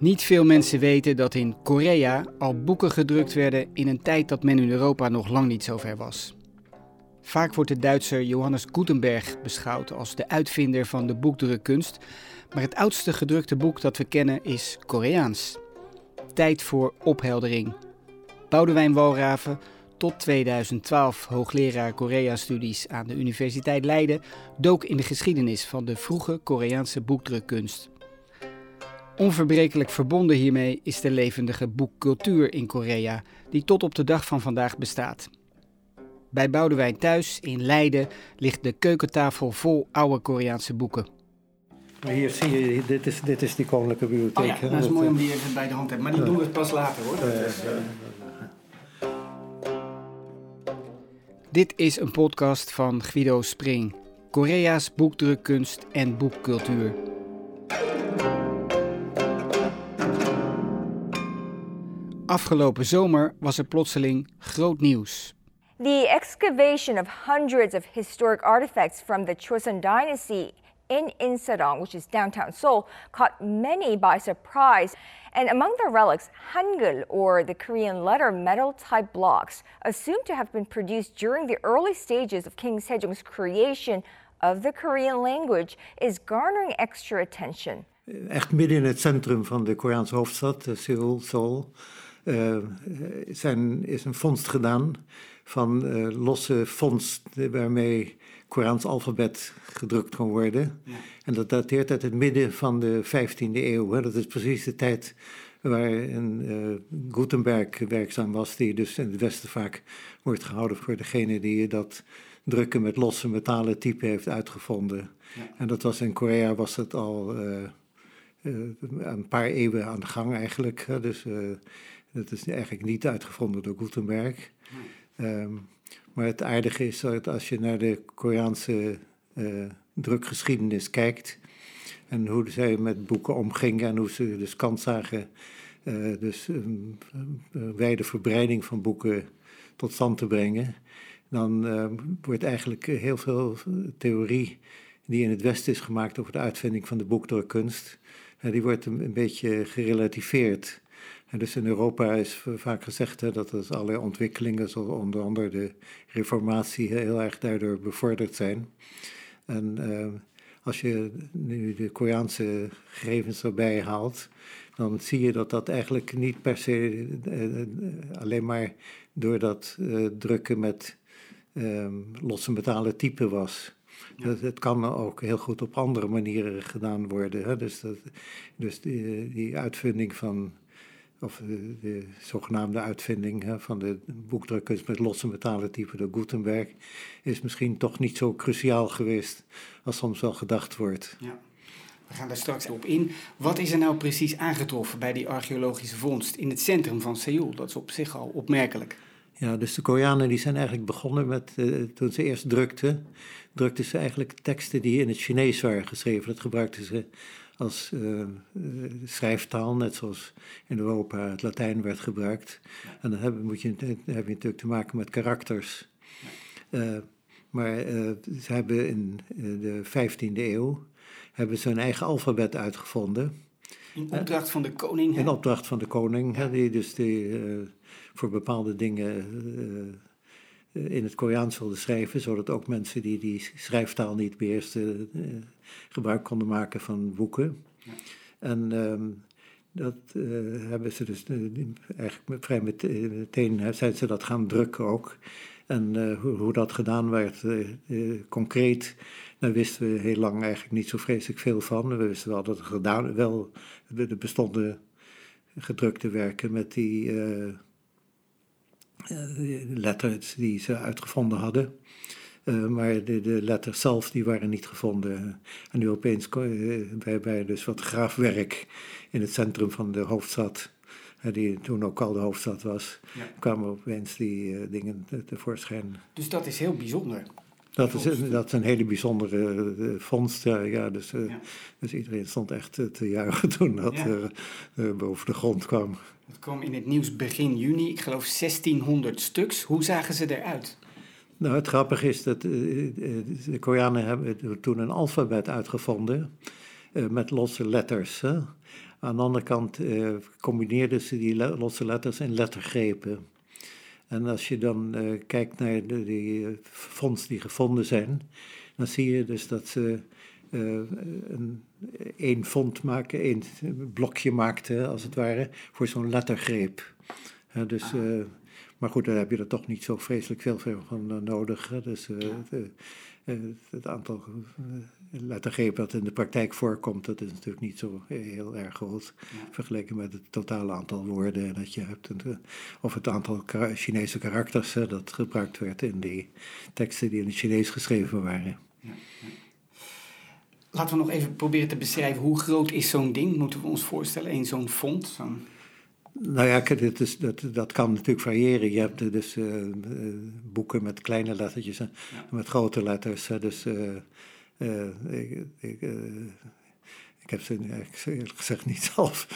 Niet veel mensen weten dat in Korea al boeken gedrukt werden in een tijd dat men in Europa nog lang niet zo ver was. Vaak wordt de Duitser Johannes Gutenberg beschouwd als de uitvinder van de boekdrukkunst, maar het oudste gedrukte boek dat we kennen is Koreaans. Tijd voor opheldering. Boudewijn Walraven, tot 2012 hoogleraar Korea-studies aan de Universiteit Leiden, dook in de geschiedenis van de vroege Koreaanse boekdrukkunst. Onverbrekelijk verbonden hiermee is de levendige boekcultuur in Korea, die tot op de dag van vandaag bestaat. Bij Boudewijn thuis in Leiden ligt de keukentafel vol oude Koreaanse boeken. Maar hier zie je, dit is, dit is die koninklijke bibliotheek. Oh ja, dat is mooi om die even bij de hand te hebben, maar die doen we pas later hoor. Dit is een podcast van Guido Spring, Korea's boekdrukkunst en boekcultuur. Afgelopen zomer was er plotseling groot nieuws. The excavation of hundreds of historic artifacts from the Chosun dynasty in Insadong, which is downtown Seoul, caught many by surprise. And among the relics, Hangul, or the Korean letter metal type blocks, assumed to have been produced during the early stages of King Sejong's creation of the Korean language, is garnering extra attention. Echt midden in het centrum van de Koreaanse hoofdstad, Seoul, Seoul, uh, zijn, is een vondst gedaan van uh, losse vondst waarmee Koraans alfabet gedrukt kon worden. Ja. En dat dateert uit het midden van de 15e eeuw. Hè. Dat is precies de tijd waar een, uh, Gutenberg werkzaam was, die dus in het Westen vaak wordt gehouden voor degene die dat drukken met losse metalen type heeft uitgevonden. Ja. En dat was in Korea was het al uh, een paar eeuwen aan de gang eigenlijk. Dus dat is eigenlijk niet uitgevonden door Gutenberg. Um, maar het aardige is dat als je naar de Koreaanse uh, drukgeschiedenis kijkt en hoe zij met boeken omgingen en hoe ze dus kans zagen, uh, dus een, een wijde verbreiding van boeken tot stand te brengen, dan uh, wordt eigenlijk heel veel theorie die in het Westen is gemaakt over de uitvinding van de boekdrukkunst, die wordt een, een beetje gerelativeerd. En dus in Europa is vaak gezegd hè, dat er allerlei ontwikkelingen, zoals onder andere de reformatie, heel erg daardoor bevorderd zijn. En uh, als je nu de Koreaanse gegevens erbij haalt, dan zie je dat dat eigenlijk niet per se uh, alleen maar door dat drukken met losse metalen type was. Ja. Het kan ook heel goed op andere manieren gedaan worden. Hè? Dus, dat, dus die, die uitvinding van of de, de, zogenaamde uitvinding hè, van de boekdrukkunst met losse metalen type door Gutenberg, is misschien toch niet zo cruciaal geweest als soms wel gedacht wordt. Ja. We gaan daar straks op in. Wat is er nou precies aangetroffen bij die archeologische vondst in het centrum van Seoul? Dat is op zich al opmerkelijk. Ja, dus de Koreanen die zijn eigenlijk begonnen met, uh, toen ze eerst drukten, drukten ze eigenlijk teksten die in het Chinees waren geschreven. Dat gebruikten ze als uh, schrijftaal, net zoals in Europa het Latijn werd gebruikt. En dan heb, moet je, dan heb je natuurlijk te maken met karakters. Uh, maar ze hebben in de 15e eeuw hebben ze hun eigen alfabet uitgevonden. In opdracht van de koning? In opdracht van de koning, hè, die dus die, voor bepaalde dingen in het Koreaans wilde schrijven, zodat ook mensen die die schrijftaal niet beheersten gebruik konden maken van boeken. Ja. En um, dat uh, hebben ze dus uh, eigenlijk vrij meteen zijn ze dat gaan drukken ook. En uh, hoe, hoe, dat gedaan werd, concreet, daar wisten we heel lang eigenlijk niet zo vreselijk veel van. We wisten wel dat er gedaan, wel, er bestonden gedrukte werken met die letters die ze uitgevonden hadden. Uh, maar de, de, letters zelf die waren niet gevonden. En nu opeens uh, bij, bij dus wat graafwerk in het centrum van de hoofdstad, uh, die toen ook al de hoofdstad was, ja. kwamen opeens die dingen tevoorschijn. Dus dat is heel bijzonder. Dat is, dat is een hele bijzondere vondst. Ja, ja, dus, ja. dus iedereen stond echt te juichen toen dat ja. boven de grond kwam. Het kwam in het nieuws begin juni, ik geloof 1600 stuks. Hoe zagen ze eruit? Nou, het grappige is dat de Koreanen hebben toen een alfabet uitgevonden met losse letters. Hè? Aan de andere kant combineerden ze die losse letters in lettergrepen. En als je dan kijkt naar de, die fonds die gevonden zijn, dan zie je dus dat ze een, één fond maken, één blokje maakten, als het ware, voor zo'n lettergreep. dus, ah. maar goed, daar heb je er toch niet zo vreselijk veel van nodig. Dus eh, het aantal eh, lettergrepen dat in de praktijk voorkomt, dat is natuurlijk niet zo heel erg groot. Vergeleken met het totale aantal woorden dat je hebt. Eh, of het aantal Chinese karakters dat gebruikt werd in die teksten die in het Chinees geschreven waren. Ja, Laten we nog even proberen te beschrijven hoe groot is zo'n ding, moeten we ons voorstellen, in zo'n font? Zo'n... Nou ja, dit is, dat, dat kan natuurlijk variëren. Je hebt dus uh, boeken met kleine lettertjes en met grote letters. Dus uh, ik, ik, ik, heb ze eerlijk gezegd niet zelf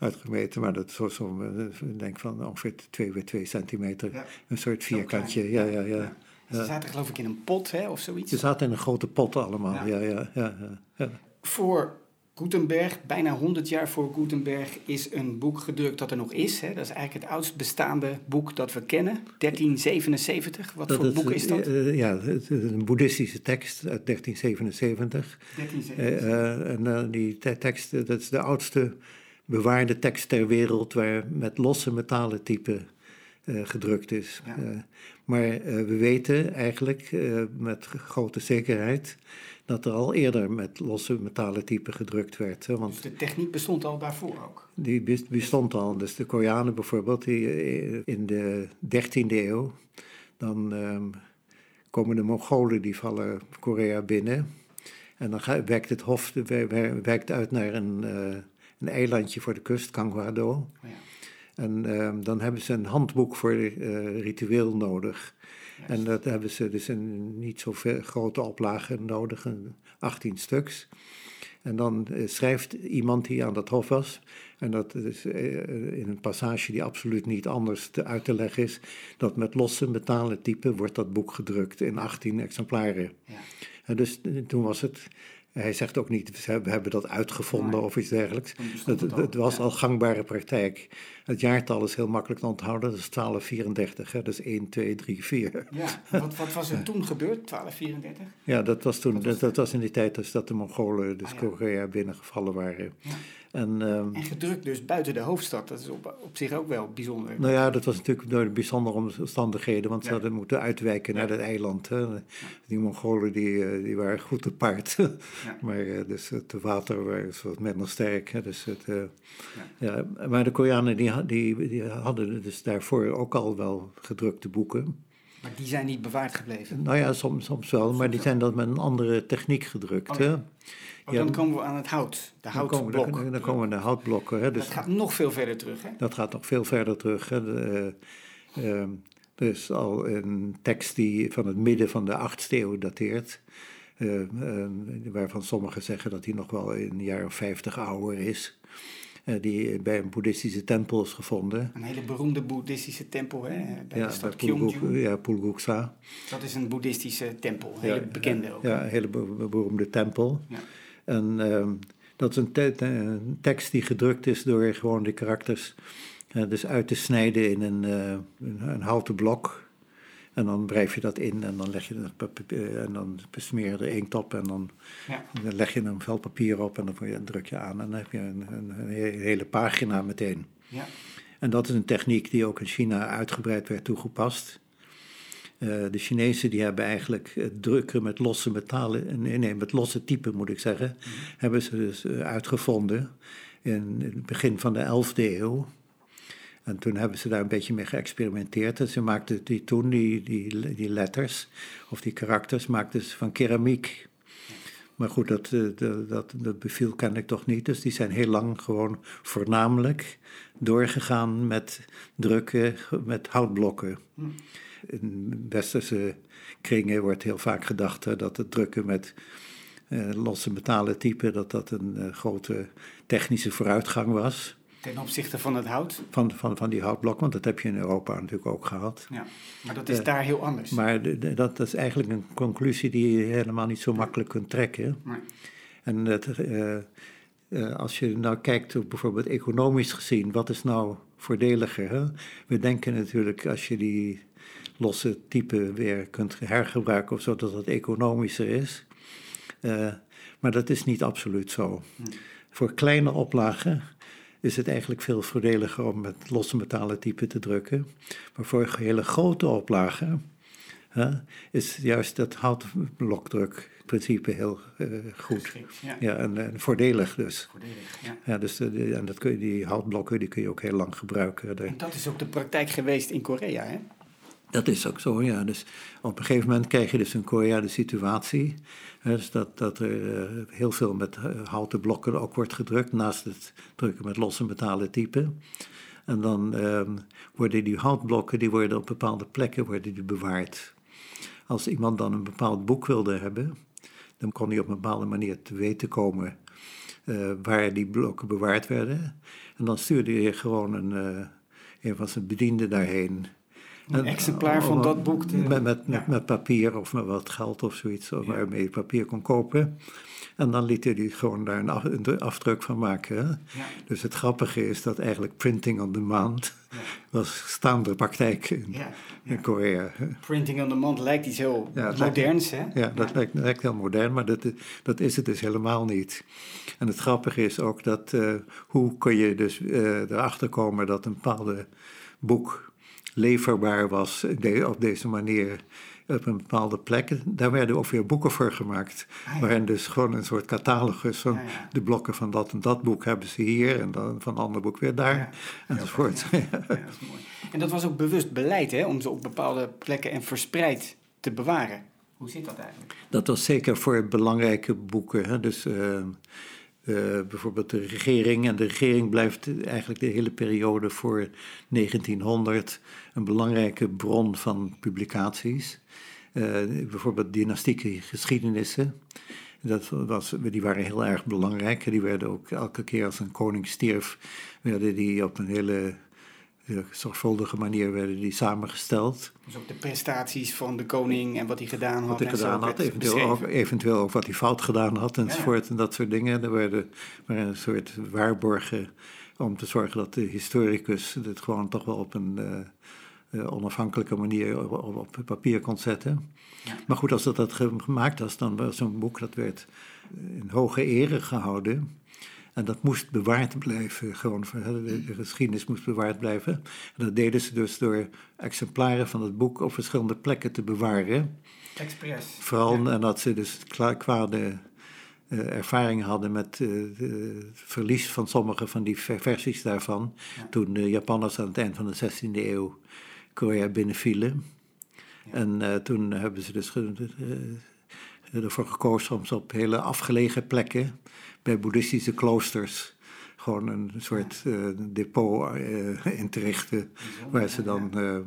uitgemeten, maar dat is zo, zo ik denk van ongeveer 2 bij 2 centimeter. Een soort vierkantje. Ja, ja, ja. Ze zaten geloof ik in een pot hè, of zoiets. Ze zaten in een grote pot allemaal, ja, ja, ja. ja, Voor Gutenberg, bijna 100 jaar voor Gutenberg, is een boek gedrukt dat er nog is. Hè? Dat is eigenlijk het oudst bestaande boek dat we kennen, 1377. Wat voor boek is dat? Uh, ja, het is een boeddhistische tekst uit 1377. 1377. Uh, en uh, die tekst, dat is de oudste bewaarde tekst ter wereld waar met losse metalen typen gedrukt is. Ja. maar we weten eigenlijk met grote zekerheid dat er al eerder met losse metalen typen gedrukt werd. Hè, want dus de techniek bestond al daarvoor ook? Die bestond al. Dus de Koreanen bijvoorbeeld, die eh, in de 13e eeuw, dan um, komen de Mongolen die vallen Korea binnen. En dan werkt het hof werkt uit naar een, uh, een eilandje voor de kust, Kangwado. Oh ja. En um, dan hebben ze een handboek voor uh, ritueel nodig. En dat hebben ze dus in niet zo grote oplagen nodig, 18 stuks. En dan eh, schrijft iemand die aan dat hof was, en dat is eh, in een passage die absoluut niet anders te uit te leggen is, dat met losse metalen typen wordt dat boek gedrukt in 18 exemplaren. Ja. En dus eh, toen was het hij zegt ook niet, we hebben dat uitgevonden of iets dergelijks. Het, het, was al gangbare praktijk. Het jaartal is heel makkelijk te onthouden, dat is 1234, hè? is 1, 2, 3, 4. Ja, wat, wat was er toen gebeurd, 1234? Ja, dat was toen, dat, dat, was in die tijd dus dat de Mongolen, dus ah, Korea, binnengevallen waren. Ja. En, um, en, gedrukt dus buiten de hoofdstad, dat is op, op, zich ook wel bijzonder. Nou ja, dat was natuurlijk door de bijzondere omstandigheden, want ze hadden moeten uitwijken naar het eiland. Hè. Die Mongolen die, eh, die waren goed te paard, maar uh, dus het water was wat minder sterk. Hè. Dus het, uh, ja. maar de Koreanen die, die, die hadden dus daarvoor ook al wel gedrukte boeken. Maar die zijn niet bewaard gebleven? Nou ja, soms, soms wel, maar die zijn dan met een andere techniek gedrukt. Oh, Oh, dan komen we aan het hout, de houtblok. Dan, komen, dan komen we de houtblokken. Hè. Dus, dat gaat nog veel verder terug, hè? Dat gaat nog veel verder terug. Hè. De, uh, dus al een tekst die van het midden van de 8e eeuw dateert. Uh, uh, waarvan sommigen zeggen dat hij nog wel een jaar of 50 ouder is. die bij een boeddhistische tempel is gevonden. Een hele beroemde boeddhistische tempel, hè? Bij ja, de stad Pulguk, Ja, Pulguksa. Dat is een boeddhistische tempel, een hele bekende ook. Ja, een hele beroemde tempel. Ja. En uh, dat is een, te een, tekst die gedrukt is door gewoon de karakters uh, dus uit te snijden in een, uh, een, een, houten blok. En dan wrijf je dat in en dan leg je dat en dan besmeer je er inkt op en dan, ja. dan leg je een vel papier op en dan druk je aan en dan heb je een, een, een hele pagina meteen. Ja. En dat is een techniek die ook in China uitgebreid werd toegepast. Uh, de Chinezen die hebben eigenlijk het drukken met losse metalen, nee, nee met losse typen moet ik zeggen, mm hebben ze dus uitgevonden in het begin van de 11e eeuw. En toen hebben ze daar een beetje mee geëxperimenteerd. En ze maakten die, toen die, die, die letters of die karakters maakten ze van keramiek. Maar goed, dat, eh, dat, dat, dat beviel kennelijk toch niet. Dus die zijn heel lang gewoon voornamelijk doorgegaan met drukken met houtblokken. Mm in westerse kringen wordt heel vaak gedacht dat het drukken met uh, losse metalen typen, dat dat een uh, grote technische vooruitgang was. Ten opzichte van het hout? Van, van, van die houtblok, want dat heb je in Europa natuurlijk ook gehad. Ja, maar dat is uh, daar heel anders. Maar de, de, dat, is eigenlijk een conclusie die je helemaal niet zo makkelijk kunt trekken. Nee. En dat, uh, als je nou kijkt, bijvoorbeeld economisch gezien, wat is nou voordeliger? Hè? We denken natuurlijk, als je die losse type weer kunt hergebruiken of zo, dat dat economischer is. Uh, maar dat is niet absoluut zo. Hm. Voor kleine oplagen is het eigenlijk veel voordeliger om met losse metalen type te drukken. Maar voor hele grote oplagen is juist dat houtblokdrukprincipe heel uh, goed. ja. ja en, en, voordelig dus. Voordelig, ja. ja dus de, en dat kun je, die houtblokken die kun je ook heel lang gebruiken. En dat is ook de praktijk geweest in Korea, hè? Dat is ook zo, ja. Dus op een gegeven moment krijg je dus in Korea situatie. Hè, dus dat, dat er uh, heel veel met uh, houten blokken ook wordt gedrukt, naast het drukken met losse metalen typen. En dan uh, worden die houtblokken die worden op bepaalde plekken worden die bewaard. Als iemand dan een bepaald boek wilde hebben, dan kon hij op een bepaalde manier te weten komen uh, waar die blokken bewaard werden. En dan stuurde hij gewoon een, een van zijn bedienden daarheen een exemplaar van dat boek. Te... Met, met, met, papier of met wat geld of zoiets, waarmee je papier kon kopen. En dan liet hij gewoon daar een, afdruk van maken. Dus het grappige is dat eigenlijk printing on demand ja. was staande praktijk in, in Korea. Printing on demand lijkt iets heel moderns, hè? Ja, dat lijkt, lijkt, heel modern, maar dat, dat is het dus helemaal niet. En het grappige is ook dat, uh, hoe kun je dus uh, erachter komen dat een bepaalde boek leverbaar was op deze manier op een bepaalde plek. Daar werden ook weer boeken voor gemaakt. Ah, Waarin dus gewoon een soort catalogus van de blokken van dat en dat boek hebben ze hier en dan van een ander boek weer daar ja, enzovoort. Ja, dat is mooi. En dat was ook bewust beleid hè, om ze op bepaalde plekken en verspreid te bewaren. Hoe zit dat eigenlijk? Dat was zeker voor belangrijke boeken. Hè. Dus uh, uh, bijvoorbeeld de regering. En de regering blijft eigenlijk de hele periode voor 1900 een belangrijke bron van publicaties. Uh, bijvoorbeeld dynastieke geschiedenissen. Dat was, die waren heel erg belangrijk. Die werden ook elke keer als een koning stierf, werden die op een hele zorgvuldige manier werden die samengesteld. Dus ook de prestaties van de koning en wat hij gedaan had. Wat hij gedaan had, eventueel ook, eventueel ook, wat hij fout gedaan had enzovoort. Ja. En dat soort dingen. Er werden, waren een soort waarborgen om te zorgen dat de historicus het gewoon toch wel op een uh, onafhankelijke manier op, op, papier kon zetten. Ja. Maar goed, als dat, dat gemaakt was, dan was zo'n boek dat werd in hoge ere gehouden. En dat moest bewaard blijven, gewoon, de geschiedenis moest bewaard blijven. En dat deden ze dus door exemplaren van het boek op verschillende plekken te bewaren. Expres. Vooral ja. dat ze dus kwade uh, ervaring hadden met uh, het verlies van sommige van die versies daarvan. Ja. Toen de Japanners aan het eind van de 16e eeuw Korea binnenvielen. Ja. En uh, toen hebben ze dus ervoor gekozen om ze op hele afgelegen plekken bij boeddhistische kloosters gewoon een soort uh, depot uh, in te richten waar ze dan uh,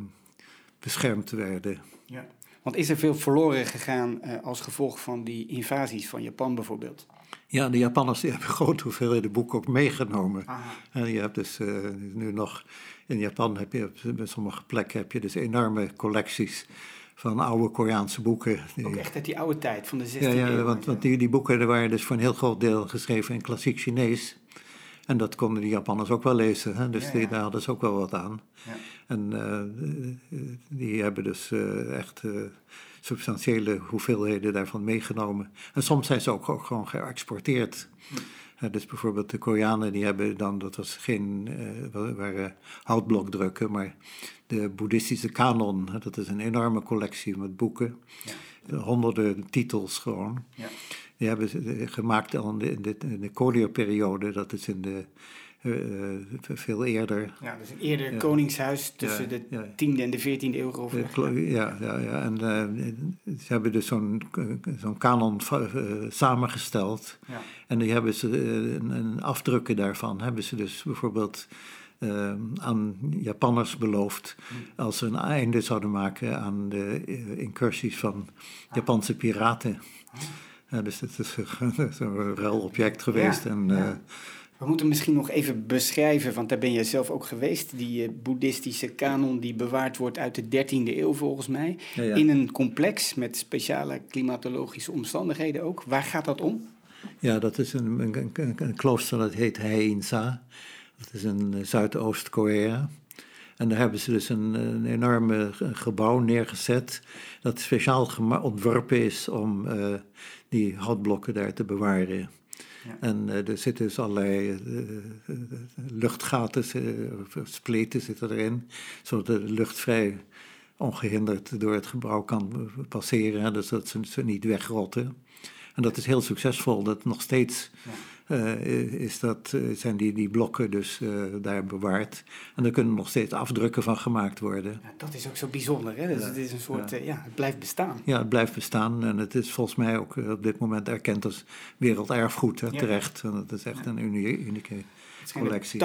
beschermd werden. Ja. Want is er veel verloren gegaan als gevolg van die invasies van Japan bijvoorbeeld? Ja, de Japanners die hebben grote hoeveelheden boeken ook meegenomen. En je hebt dus nu nog in Japan heb je op sommige plekken heb je dus enorme collecties van oude Koreaanse boeken. Die, ook echt uit die oude tijd, van de 16e ja, ja, eeuw. Want, want die, die boeken waren dus voor een heel groot deel geschreven in klassiek Chinees. En dat konden die Japanners ook wel lezen, hè? dus Die, daar hadden ze ook wel wat aan. Ja. En uh, die hebben dus uh, echt uh, substantiële hoeveelheden daarvan meegenomen. En soms zijn ze ook, ook gewoon geëxporteerd. Hm dus bijvoorbeeld de Koreanen, die hebben dan, dat was geen, uh, waren houtblokdrukken, maar de boeddhistische kanon, dat is een enorme collectie met boeken, ja. honderden titels gewoon. Ja. Die hebben ze gemaakt al in de, in de, periode dat is in de veel eerder. Ja, dus een eerder koningshuis tussen de 10e en de 14e eeuw. Ja, ja, ja. en uh, ze hebben dus zo'n zo'n kanon samengesteld. Ja. En die hebben ze een, een afdrukken daarvan, hebben ze dus bijvoorbeeld aan Japanners beloofd hm. als ze een einde zouden maken aan de incursies van Japanse piraten. Ah. Ja, dus dat is een ruilobject geweest. en, we moeten misschien nog even beschrijven, want daar ben je zelf ook geweest, die uh, boeddhistische kanon die bewaard wordt uit de 13e eeuw volgens mij. In een complex met speciale klimatologische omstandigheden ook. Waar gaat dat om? Ja, dat is een, een, een, een klooster dat heet Haeinsa. Dat is in Zuidoost-Korea. En daar hebben ze dus een, een enorme gebouw neergezet dat speciaal ontworpen is om uh, die houtblokken daar te bewaren. En uh, er zitten dus allerlei uh, luchtgaten, spleten zitten erin, zodat de lucht vrij ongehinderd door het gebouw kan passeren, dus dat ze, ze niet wegrotten. En dat is heel succesvol, dat nog steeds ja. Uh, is dat, uh, zijn die, die blokken dus daar bewaard. En er kunnen nog steeds afdrukken van gemaakt worden. Ja, dat is ook zo bijzonder, hè? Dus ja. het is een soort, ja. het blijft bestaan. Ja, het blijft bestaan en het is volgens mij ook op dit moment erkend als werelderfgoed, hè, terecht. En dat is echt een unieke collectie.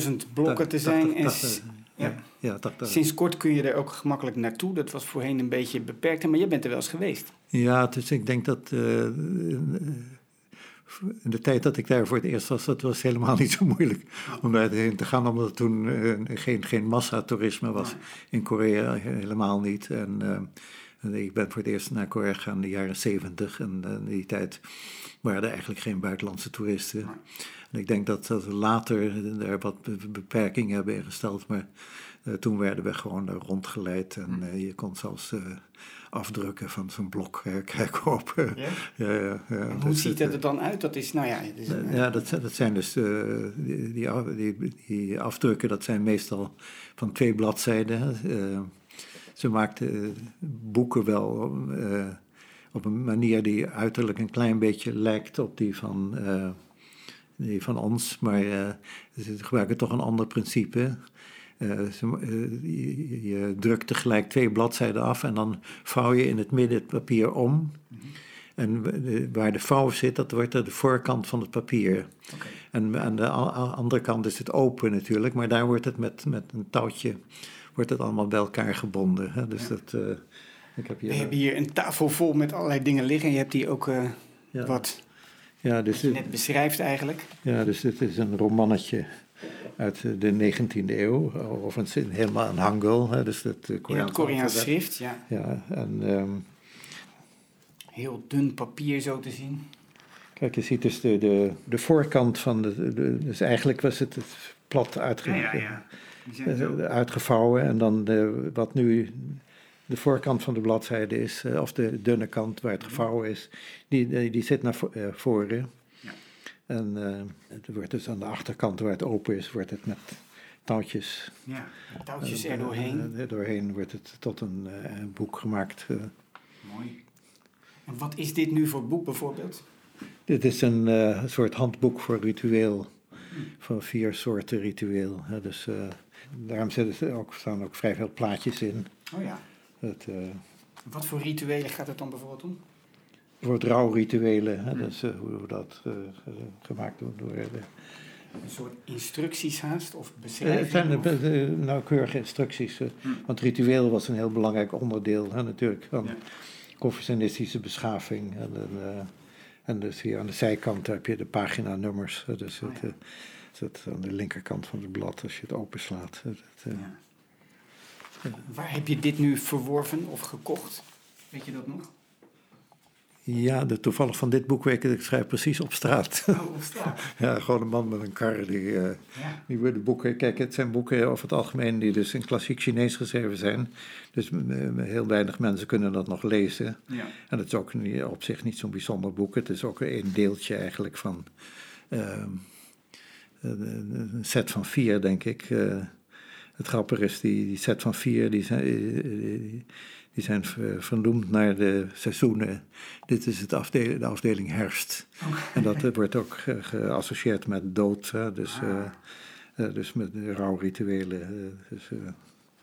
80.000 blokken te zijn. 80, en ja. Ja, Sinds kort kun je er ook gemakkelijk naartoe. Dat was voorheen een beetje beperkt, maar je bent er wel eens geweest. Ja, dus ik denk dat in de tijd dat ik daar voor het eerst was, dat was helemaal niet zo moeilijk om daarheen te gaan, omdat er toen uh, geen, geen massatoerisme was. In Korea, helemaal niet. En uh, ik ben voor het eerst naar Korea gegaan in de jaren zeventig. En in die tijd waren er eigenlijk geen buitenlandse toeristen. En ik denk dat, dat we later daar wat beperkingen hebben ingesteld, maar uh, toen werden we gewoon rondgeleid. En je kon zelfs afdrukken van zo'n blok kijk op. Ja? ja, ja, ja. hoe dus ziet het er dan uit? Dat is, nou ja... is ja, dat, dat zijn dus uh, die, die, die, afdrukken, dat zijn meestal van twee bladzijden. Ze maakte boeken wel op een manier die uiterlijk een klein beetje lijkt op die van, die van ons, maar ze gebruiken toch een ander principe. Uh, je, drukt tegelijk twee bladzijden af en dan vouw je in het midden het papier om. En waar de vouw zit, dat wordt de voorkant van het papier. Okay. En aan de andere kant is het open natuurlijk, maar daar wordt het met, met een touwtje wordt het allemaal bij elkaar gebonden. Hè? Dus dat, uh, ik heb hier, We hebben hier een tafel vol met allerlei dingen liggen en je hebt hier ook uh, ja. wat, ja, dus wat je net beschrijft eigenlijk. Ja, dus dit is een romannetje uit de 19e eeuw, of een, helemaal een Hangul, hè, dus het uh, Koreaans, Koreaans schrift, ja. ja en, um, Heel dun papier zo te zien. Kijk, je ziet dus de, de, de voorkant van de, de Dus eigenlijk was het, het plat uitge, ja, ja, ja. uitgevouwen. En dan de, wat nu de voorkant van de bladzijde is, eh, of de dunne kant waar het gevouwen is, die, die zit naar eh, voren. En uh, het wordt dus aan de achterkant waar het open is, wordt het met touwtjes. Ja, touwtjes er doorheen. Uh, doorheen wordt het tot een uh, boek gemaakt. Mooi. En wat is dit nu voor boek bijvoorbeeld? Dit is een soort handboek voor ritueel. Van vier soorten ritueel. Hè. Dus daarom zitten ook, staan ook vrij veel plaatjes in. Oh ja. Het, wat voor rituelen gaat het dan bijvoorbeeld om? Voor rouwrituelen. Hè, dus, uh, hoe dat uh, gemaakt wordt door de... Een soort instructies haast of beschrijvingen? het zijn de, nauwkeurige instructies. Hm. Want ritueel was een heel belangrijk onderdeel hè, natuurlijk van ja. confucianistische beschaving. En, en, dus hier aan de zijkant heb je de paginanummers. Dus oh, het, het aan de linkerkant van het blad als je het openslaat. Ja. Waar heb je dit nu verworven of gekocht? Weet je dat nog? Ja, de, toevallig van dit boek weet ik, ik schrijf precies op straat. Oh, op straat? ja, gewoon een man met een kar die, uh, ja. die de boeken... Kijk, het zijn boeken over het algemeen die dus in klassiek Chinees geschreven zijn. Dus heel weinig mensen kunnen dat nog lezen. Ja. En het is ook niet, op zich niet zo'n bijzonder boek. Het is ook een deeltje eigenlijk van uh, een set van vier, denk ik. Uh, het grappige is, die, die set van vier, die zijn... Die, zijn vernoemd naar de seizoenen. Dit is het afdeling, de afdeling herfst. En dat eh, wordt ook geassocieerd met dood. Dus, ah. uh, dus met rouwrituelen. dus,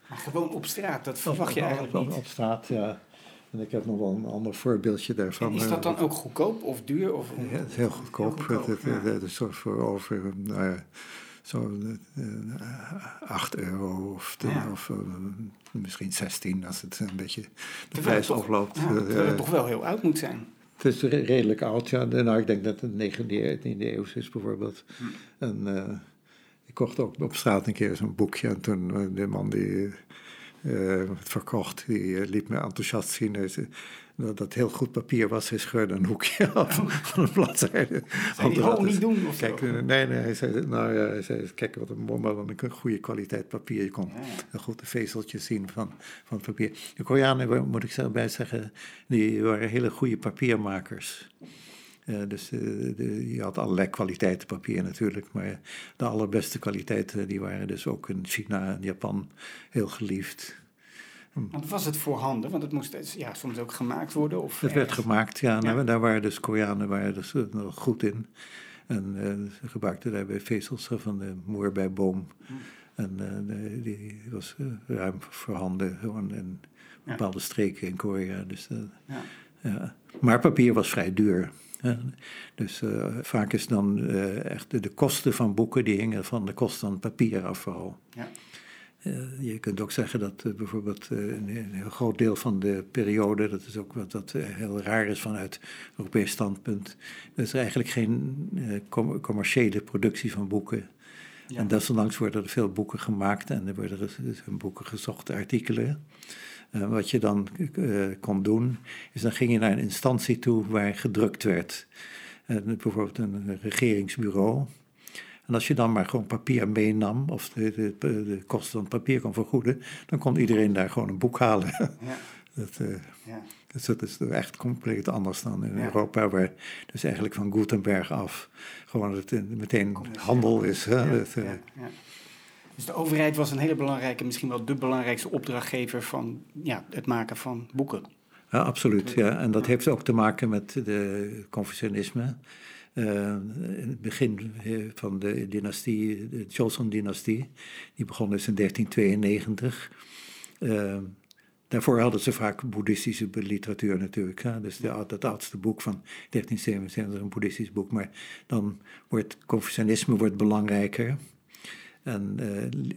maar gewoon op straat, dat verwacht je eigenlijk op, niet? Op straat, ja. En ik heb nog wel een ander voorbeeldje daarvan. En is dat dan ook goedkoop of duur? Of, ja, het is heel goedkoop. Heel goedkoop het, het, het, is voor over nou zo'n uh, 8 euro of, ja. of uh, misschien 16 als het een beetje de prijs oploopt. Ja, terwijl het toch wel heel oud moet zijn. Het is redelijk oud, ja. Nou, ik denk dat het 19e, 19e eeuw is bijvoorbeeld. Hm. En uh, ik kocht ook op straat een keer zo'n boekje. En toen de man die verkocht. Die liet me enthousiast zien dat dat heel goed papier was. Hij scheurde een hoekje af van een bladzijde. Zou je gewoon niet doen? Of kijk, nee, nee, hij zei, nou, ja, hij zei, kijk wat een mooi, dan een goede kwaliteit papier. Je kon ja. goed de vezeltjes zien van, van het papier. De Koreanen, moet ik erbij zeggen, die waren hele goede papiermakers. Uh, dus uh, de, je had allerlei kwaliteiten papier natuurlijk, maar de allerbeste kwaliteiten die waren dus ook in China en Japan heel geliefd. Want was het voorhanden? Want het moest ja, soms ook gemaakt worden? Of het werd gemaakt, ja. Nou, daar waren dus Koreanen waren dus nog goed in. En uh, ze gebruikten daarbij vezels van de moer bij boom. Hm. En uh, die was ruim voorhanden gewoon in bepaalde streken in Korea. Dus, ja. ja. Maar papier was vrij duur. Dus vaak is dan echt de, de, kosten van boeken, die hingen van de kosten van papier af vooral. Ja. Je kunt ook zeggen dat uh, bijvoorbeeld uh, een, heel groot deel van de periode, dat is ook wat dat heel raar is vanuit Europees standpunt, er is eigenlijk geen com commerciële productie van boeken. Ja. En desondanks worden er veel boeken gemaakt en er worden er boeken gezocht, artikelen. wat je dan kon doen, is dan ging je naar een instantie toe waar gedrukt werd. bijvoorbeeld een regeringsbureau. En als je dan maar gewoon papier meenam, of de, de, de kosten van het papier kon vergoeden, dan kon iedereen daar gewoon een boek halen. Ja. dat, uh, ja. dus dat is echt compleet anders dan in Europa, waar dus eigenlijk van Gutenberg af gewoon het eh, meteen handel is. Hè? Dat, uh, dus de overheid was een hele belangrijke, misschien wel de belangrijkste opdrachtgever van ja, het maken van boeken. Ja, absoluut. Ja. En dat heeft ook te maken met de Confucianisme. Uh, in het begin eh, van de dynastie, de Joseon-dynastie, die begon dus in 1392. Uh, eh, daarvoor hadden ze vaak boeddhistische literatuur natuurlijk. Hè? Dus de, het oudste boek van 1377 een boeddhistisch boek. Maar dan wordt Confucianisme wordt belangrijker. En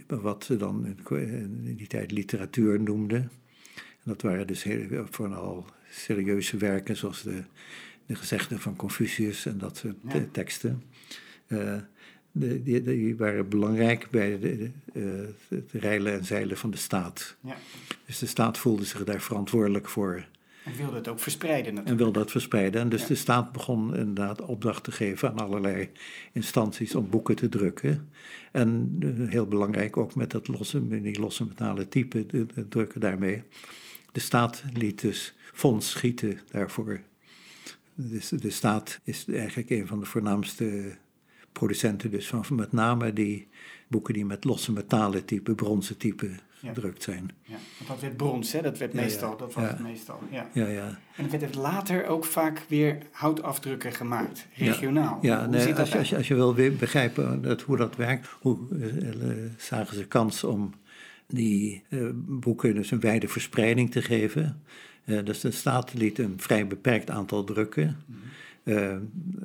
wat ze dan in die tijd literatuur noemden. En dat waren dus heel, vooral serieuze werken zoals de de gezegden van Confucius en dat soort ja. teksten. Uh, de, die, die, waren belangrijk bij de, uh, het reilen en zeilen van de staat. Ja. Dus de staat voelde zich daar verantwoordelijk voor. En wilde het ook verspreiden natuurlijk. En wilde dat verspreiden. En dus de staat begon inderdaad opdracht te geven aan allerlei instanties om boeken te drukken. En uh, heel belangrijk ook met dat losse, die losse metalen type, de, de drukken daarmee. De staat liet dus fonds schieten daarvoor. De, de staat is eigenlijk een van de voornaamste producenten, dus van met name die boeken die met losse metalen type, bronzen type gedrukt zijn. Ja, want dat werd brons, hè? dat werd meestal, dat was het meestal. Ja. Ja, ja. En er werd later ook vaak weer houtafdrukken gemaakt, regionaal. Ja, nee, als, je, als, je, als je wil begrijpen dat, hoe dat werkt, hoe uh, zagen ze kans om die uh, boeken dus een wijde verspreiding te geven. Uh, dus de staat liet een vrij beperkt aantal drukken. Uh,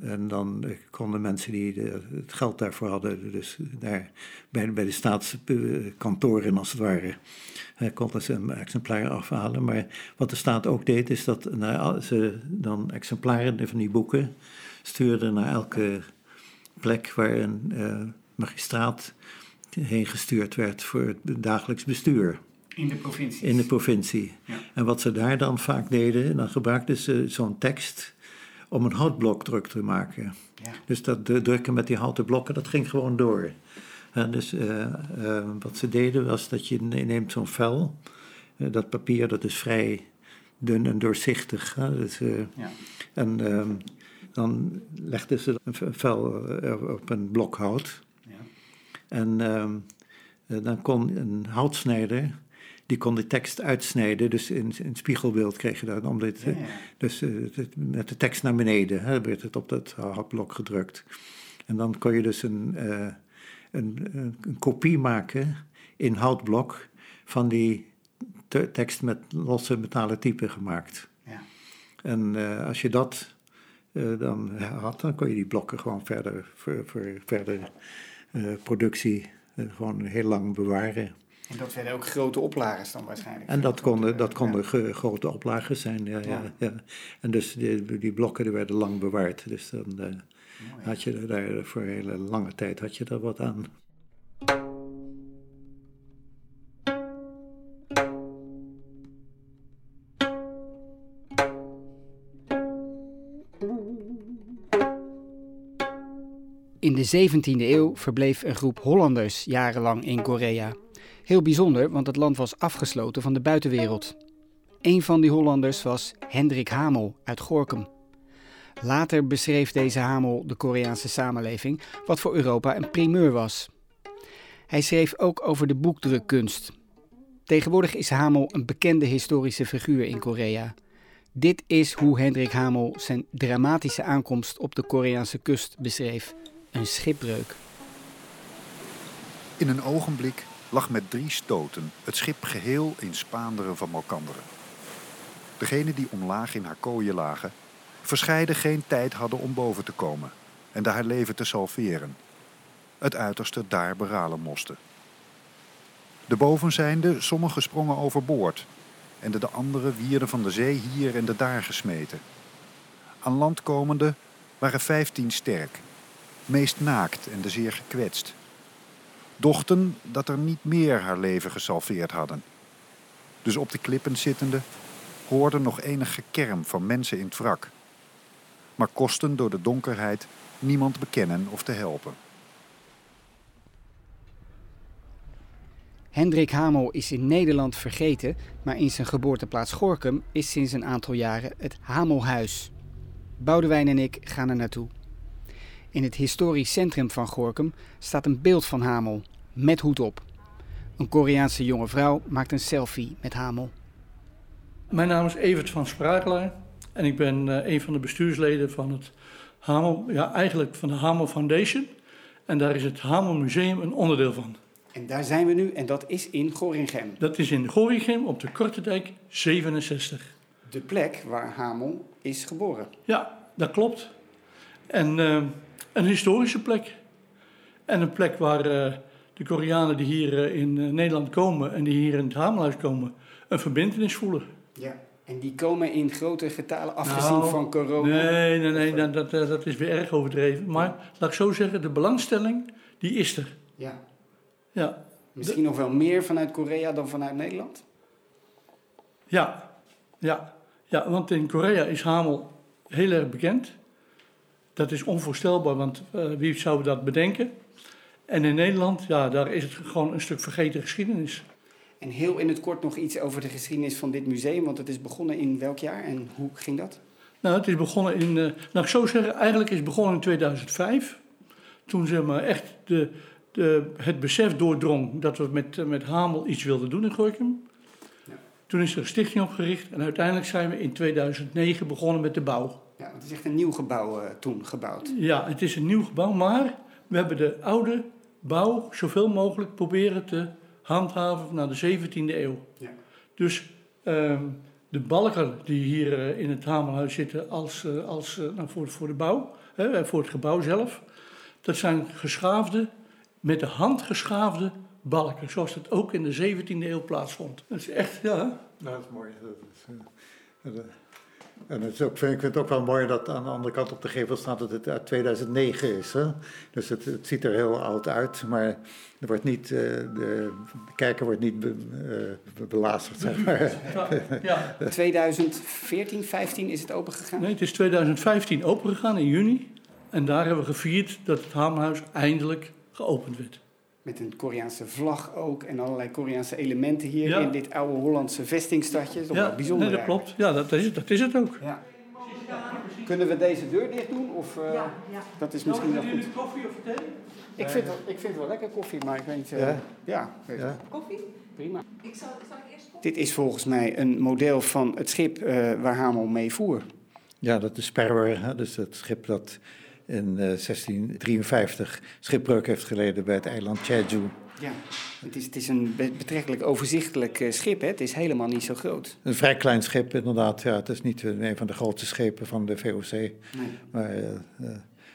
en dan konden mensen die de, het geld daarvoor hadden, dus daar bij, bij de staatskantoren als het ware, uh, konden ze een exemplaar afhalen. Maar wat de staat ook deed, is dat nou, ze dan exemplaren van die boeken stuurden naar elke plek waar een magistraat heen gestuurd werd voor het dagelijks bestuur. In de provincie. In de provincie. Ja. En wat ze daar dan vaak deden, dan gebruikten ze zo'n tekst om een houtblok druk te maken. Ja. Dus dat drukken met die houten blokken, dat ging gewoon door. En dus uh, uh, wat ze deden was dat je neemt zo'n vel, uh, dat papier dat is vrij dun en doorzichtig. Dus, ja. En ehm, dan legden ze een vel op een blok hout. Ja. En ehm, dan kon een houtsnijder die kon de tekst uitsnijden. Dus in, in spiegelbeeld kreeg je dat. Om dit, Dus uh, met de tekst naar beneden hè, werd het op dat houtblok gedrukt. En dan kon je dus een, uh, een, een, kopie maken in houtblok van die tekst met losse metalen typen gemaakt. Ja. En uh, als je dat dan had, dan kon je die blokken gewoon verder voor, voor verder productie gewoon heel lang bewaren. En dat werden ook grote oplagers dan waarschijnlijk. En dat konden, dat konden grote oplagers zijn, ja, ja. ja. En dus die, die blokken werden lang bewaard. Dus dan eh, had je daar voor een hele lange tijd had je daar wat aan. In de 17e eeuw verbleef een groep Hollanders jarenlang in Korea. Heel bijzonder, want het land was afgesloten van de buitenwereld. Een van die Hollanders was Hendrik Hamel uit Gorkum. Later beschreef deze Hamel de Koreaanse samenleving, wat voor Europa een primeur was. Hij schreef ook over de boekdrukkunst. Tegenwoordig is Hamel een bekende historische figuur in Korea. Dit is hoe Hendrik Hamel zijn dramatische aankomst op de Koreaanse kust beschreef: een schipbreuk. In een ogenblik lag met drie stoten het schip geheel in spaanderen van malkanderen. Degenen die omlaag in haar kooien lagen, verscheiden geen tijd hadden om boven te komen en daar haar leven te salveren. Het uiterste daar beralen moesten. De bovenzijnde, sommigen sprongen overboord en de, de anderen wierden van de zee hier en de daar gesmeten. Aan land komende waren vijftien sterk, meest naakt en de zeer gekwetst. Dochten dat er niet meer haar leven gesalveerd hadden. Dus op de klippen zittende hoorde nog enig gekerm van mensen in het wrak, maar kosten door de donkerheid niemand bekennen of te helpen. Hendrik Hamel is in Nederland vergeten, maar in zijn geboorteplaats Gorkum is sinds een aantal jaren het Hamelhuis. Boudewijn en ik gaan er naartoe. In het historisch centrum van Gorkum staat een beeld van Hamel, met hoed op. Een Koreaanse jonge vrouw maakt een selfie met Hamel. Mijn naam is Evert van Sprakelaar en ik ben uh, een van de bestuursleden van het Hamel, ja eigenlijk van de Hamel Foundation. En daar is het Hamel Museum een onderdeel van. En daar zijn we nu en dat is in Gorinchem. Dat is in Gorinchem op de Kortedijk 67. De plek waar Hamel is geboren. Ja, dat klopt. En uh, een historische plek. En een plek waar uh, de Koreanen die hier uh, in Nederland komen en die hier in het Hamelhuis komen, een verbindenis voelen. Ja, en die komen in grote getalen afgezien Nou, van corona. Nee, nee, nee, dat, dat, dat is weer erg overdreven. Maar laat ik zo zeggen, de belangstelling, die is er. Ja. Ja, Misschien nog wel meer vanuit Korea dan vanuit Nederland? ja, ja. Ja, want in Korea is Hamel heel erg bekend. Dat is onvoorstelbaar, want uh, wie zou dat bedenken? En in Nederland, ja, daar is het gewoon een stuk vergeten geschiedenis. En heel in het kort nog iets over de geschiedenis van dit museum, want het is begonnen in welk jaar en hoe ging dat? Nou, het is begonnen in, uh, nou ik zo zeggen, eigenlijk is het begonnen in 2005. Toen zeg maar echt de, de, het besef doordrong dat we met, uh, met Hamel iets wilden doen in Gorkum. Ja. Toen is er een stichting opgericht en uiteindelijk zijn we in 2009 begonnen met de bouw. Ja, het is echt een nieuw gebouw uh, toen gebouwd. Ja, het is een nieuw gebouw, maar we hebben de oude bouw zoveel mogelijk proberen te handhaven naar de 17e eeuw. Ja. Dus um, de balken die hier uh, in het Hamelhuis zitten als, uh, als, uh, nou, voor, voor de bouw, hè, voor het gebouw zelf, dat zijn geschaafde, met de hand geschaafde balken, zoals dat ook in de 17e eeuw plaatsvond. Dat is echt, ja. Nou, dat is mooi. Dat is, uh, en het is ook, ik vind het ook wel mooi dat aan de andere kant op de gevel staat dat het uit 2009 is. Hè? Dus het, het ziet er heel oud uit, maar er wordt niet, uh, de, de kijker wordt niet be, uh, belazerd, zeg maar. Ja. 2014, 15 is het open gegaan? Nee, het is 2015 open gegaan in juni. En daar hebben we gevierd dat het Hamerhuis eindelijk geopend werd. Met een Koreaanse vlag ook en allerlei Koreaanse elementen hier ja. in dit oude Hollandse vestingstadje. Dat is ja, wel bijzonder. Nee, dat klopt. Ja, dat is, dat is het ook. Ja. Kunnen we deze deur dicht doen? Of, uh, ja, ja. Dat is misschien nou, wel goed. koffie of thee? Ik vind, het, ik vind het wel lekker koffie, maar ik weet niet... Uh, ja? Ja, weet ja. Koffie? Prima. Ik zal, zal ik eerst Dit is volgens mij een model van het schip uh, waar Hamel mee voer. Ja, dat is hè? dus het schip dat in uh, 1653 schipbreuk heeft geleden bij het eiland Jeju. Ja, het is, het is een betrekkelijk overzichtelijk uh, schip, hè? het is helemaal niet zo groot. Een vrij klein schip inderdaad, ja, het is niet een van de grootste schepen van de VOC. Nee. Maar uh,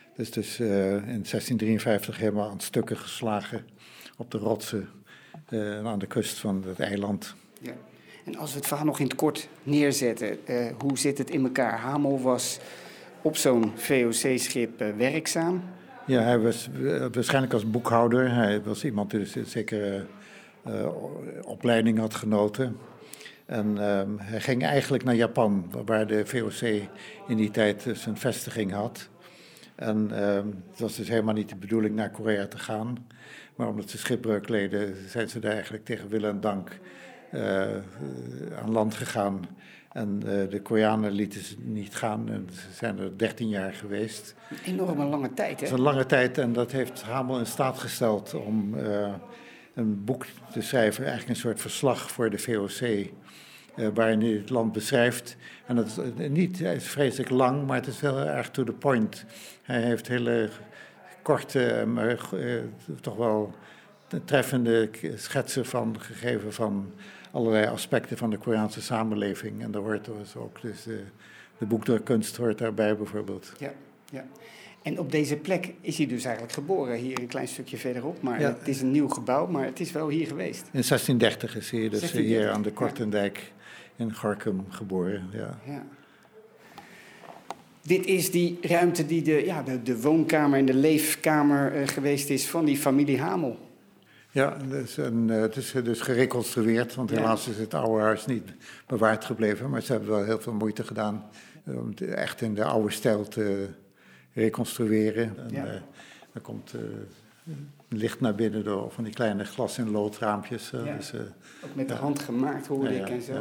het is dus uh, in 1653 helemaal aan stukken geslagen op de rotsen aan de kust van het eiland. Ja. En als we het verhaal nog in het kort neerzetten, hoe zit het in elkaar? Hamel was op zo'n VOC-schip uh, werkzaam? Ja, hij was uh, waarschijnlijk als boekhouder. Hij was iemand die dus zeker uh, opleiding had genoten. En hij ging eigenlijk naar Japan, waar de VOC in die tijd zijn vestiging had. En ehm, het was dus helemaal niet de bedoeling naar Korea te gaan. Maar omdat ze schipbreuk leden, zijn ze daar eigenlijk tegen wil en dank uh, aan land gegaan. En uh, de Koreanen lieten ze niet gaan en ze zijn er 13 jaar geweest. Een enorme lange tijd, hè? Dat is een lange tijd en dat heeft Hamel in staat gesteld om uh, een boek te schrijven, eigenlijk een soort verslag voor de VOC. Uh, waarin hij het land beschrijft. En dat is niet is vreselijk lang, maar het is wel erg to the point. Hij heeft hele korte, maar toch wel treffende schetsen van gegeven van allerlei aspecten van de Koreaanse samenleving. En daar hoort dus ook dus de, de boekdrukkunst hoort daarbij bijvoorbeeld. Ja, ja. En op deze plek is hij dus eigenlijk geboren, hier een klein stukje verderop. Maar het is een nieuw gebouw, maar het is wel hier geweest. In 1630 is hij dus hier aan de Kortendijk in Gorkum geboren. Ja. ja. Dit is die ruimte die de, ja, de, de woonkamer en de leefkamer uh, geweest is van die familie Hamel. Ja, dus, het is dus gereconstrueerd, want helaas is het oude huis niet bewaard gebleven. Maar ze hebben wel heel veel moeite gedaan om het echt in de oude stijl te reconstrueren. En, ja. uh, er komt uh, licht naar binnen door van die kleine glas- en loodraampjes. Ja. Dus, Ook met de hand gemaakt, hoorde ik en zo.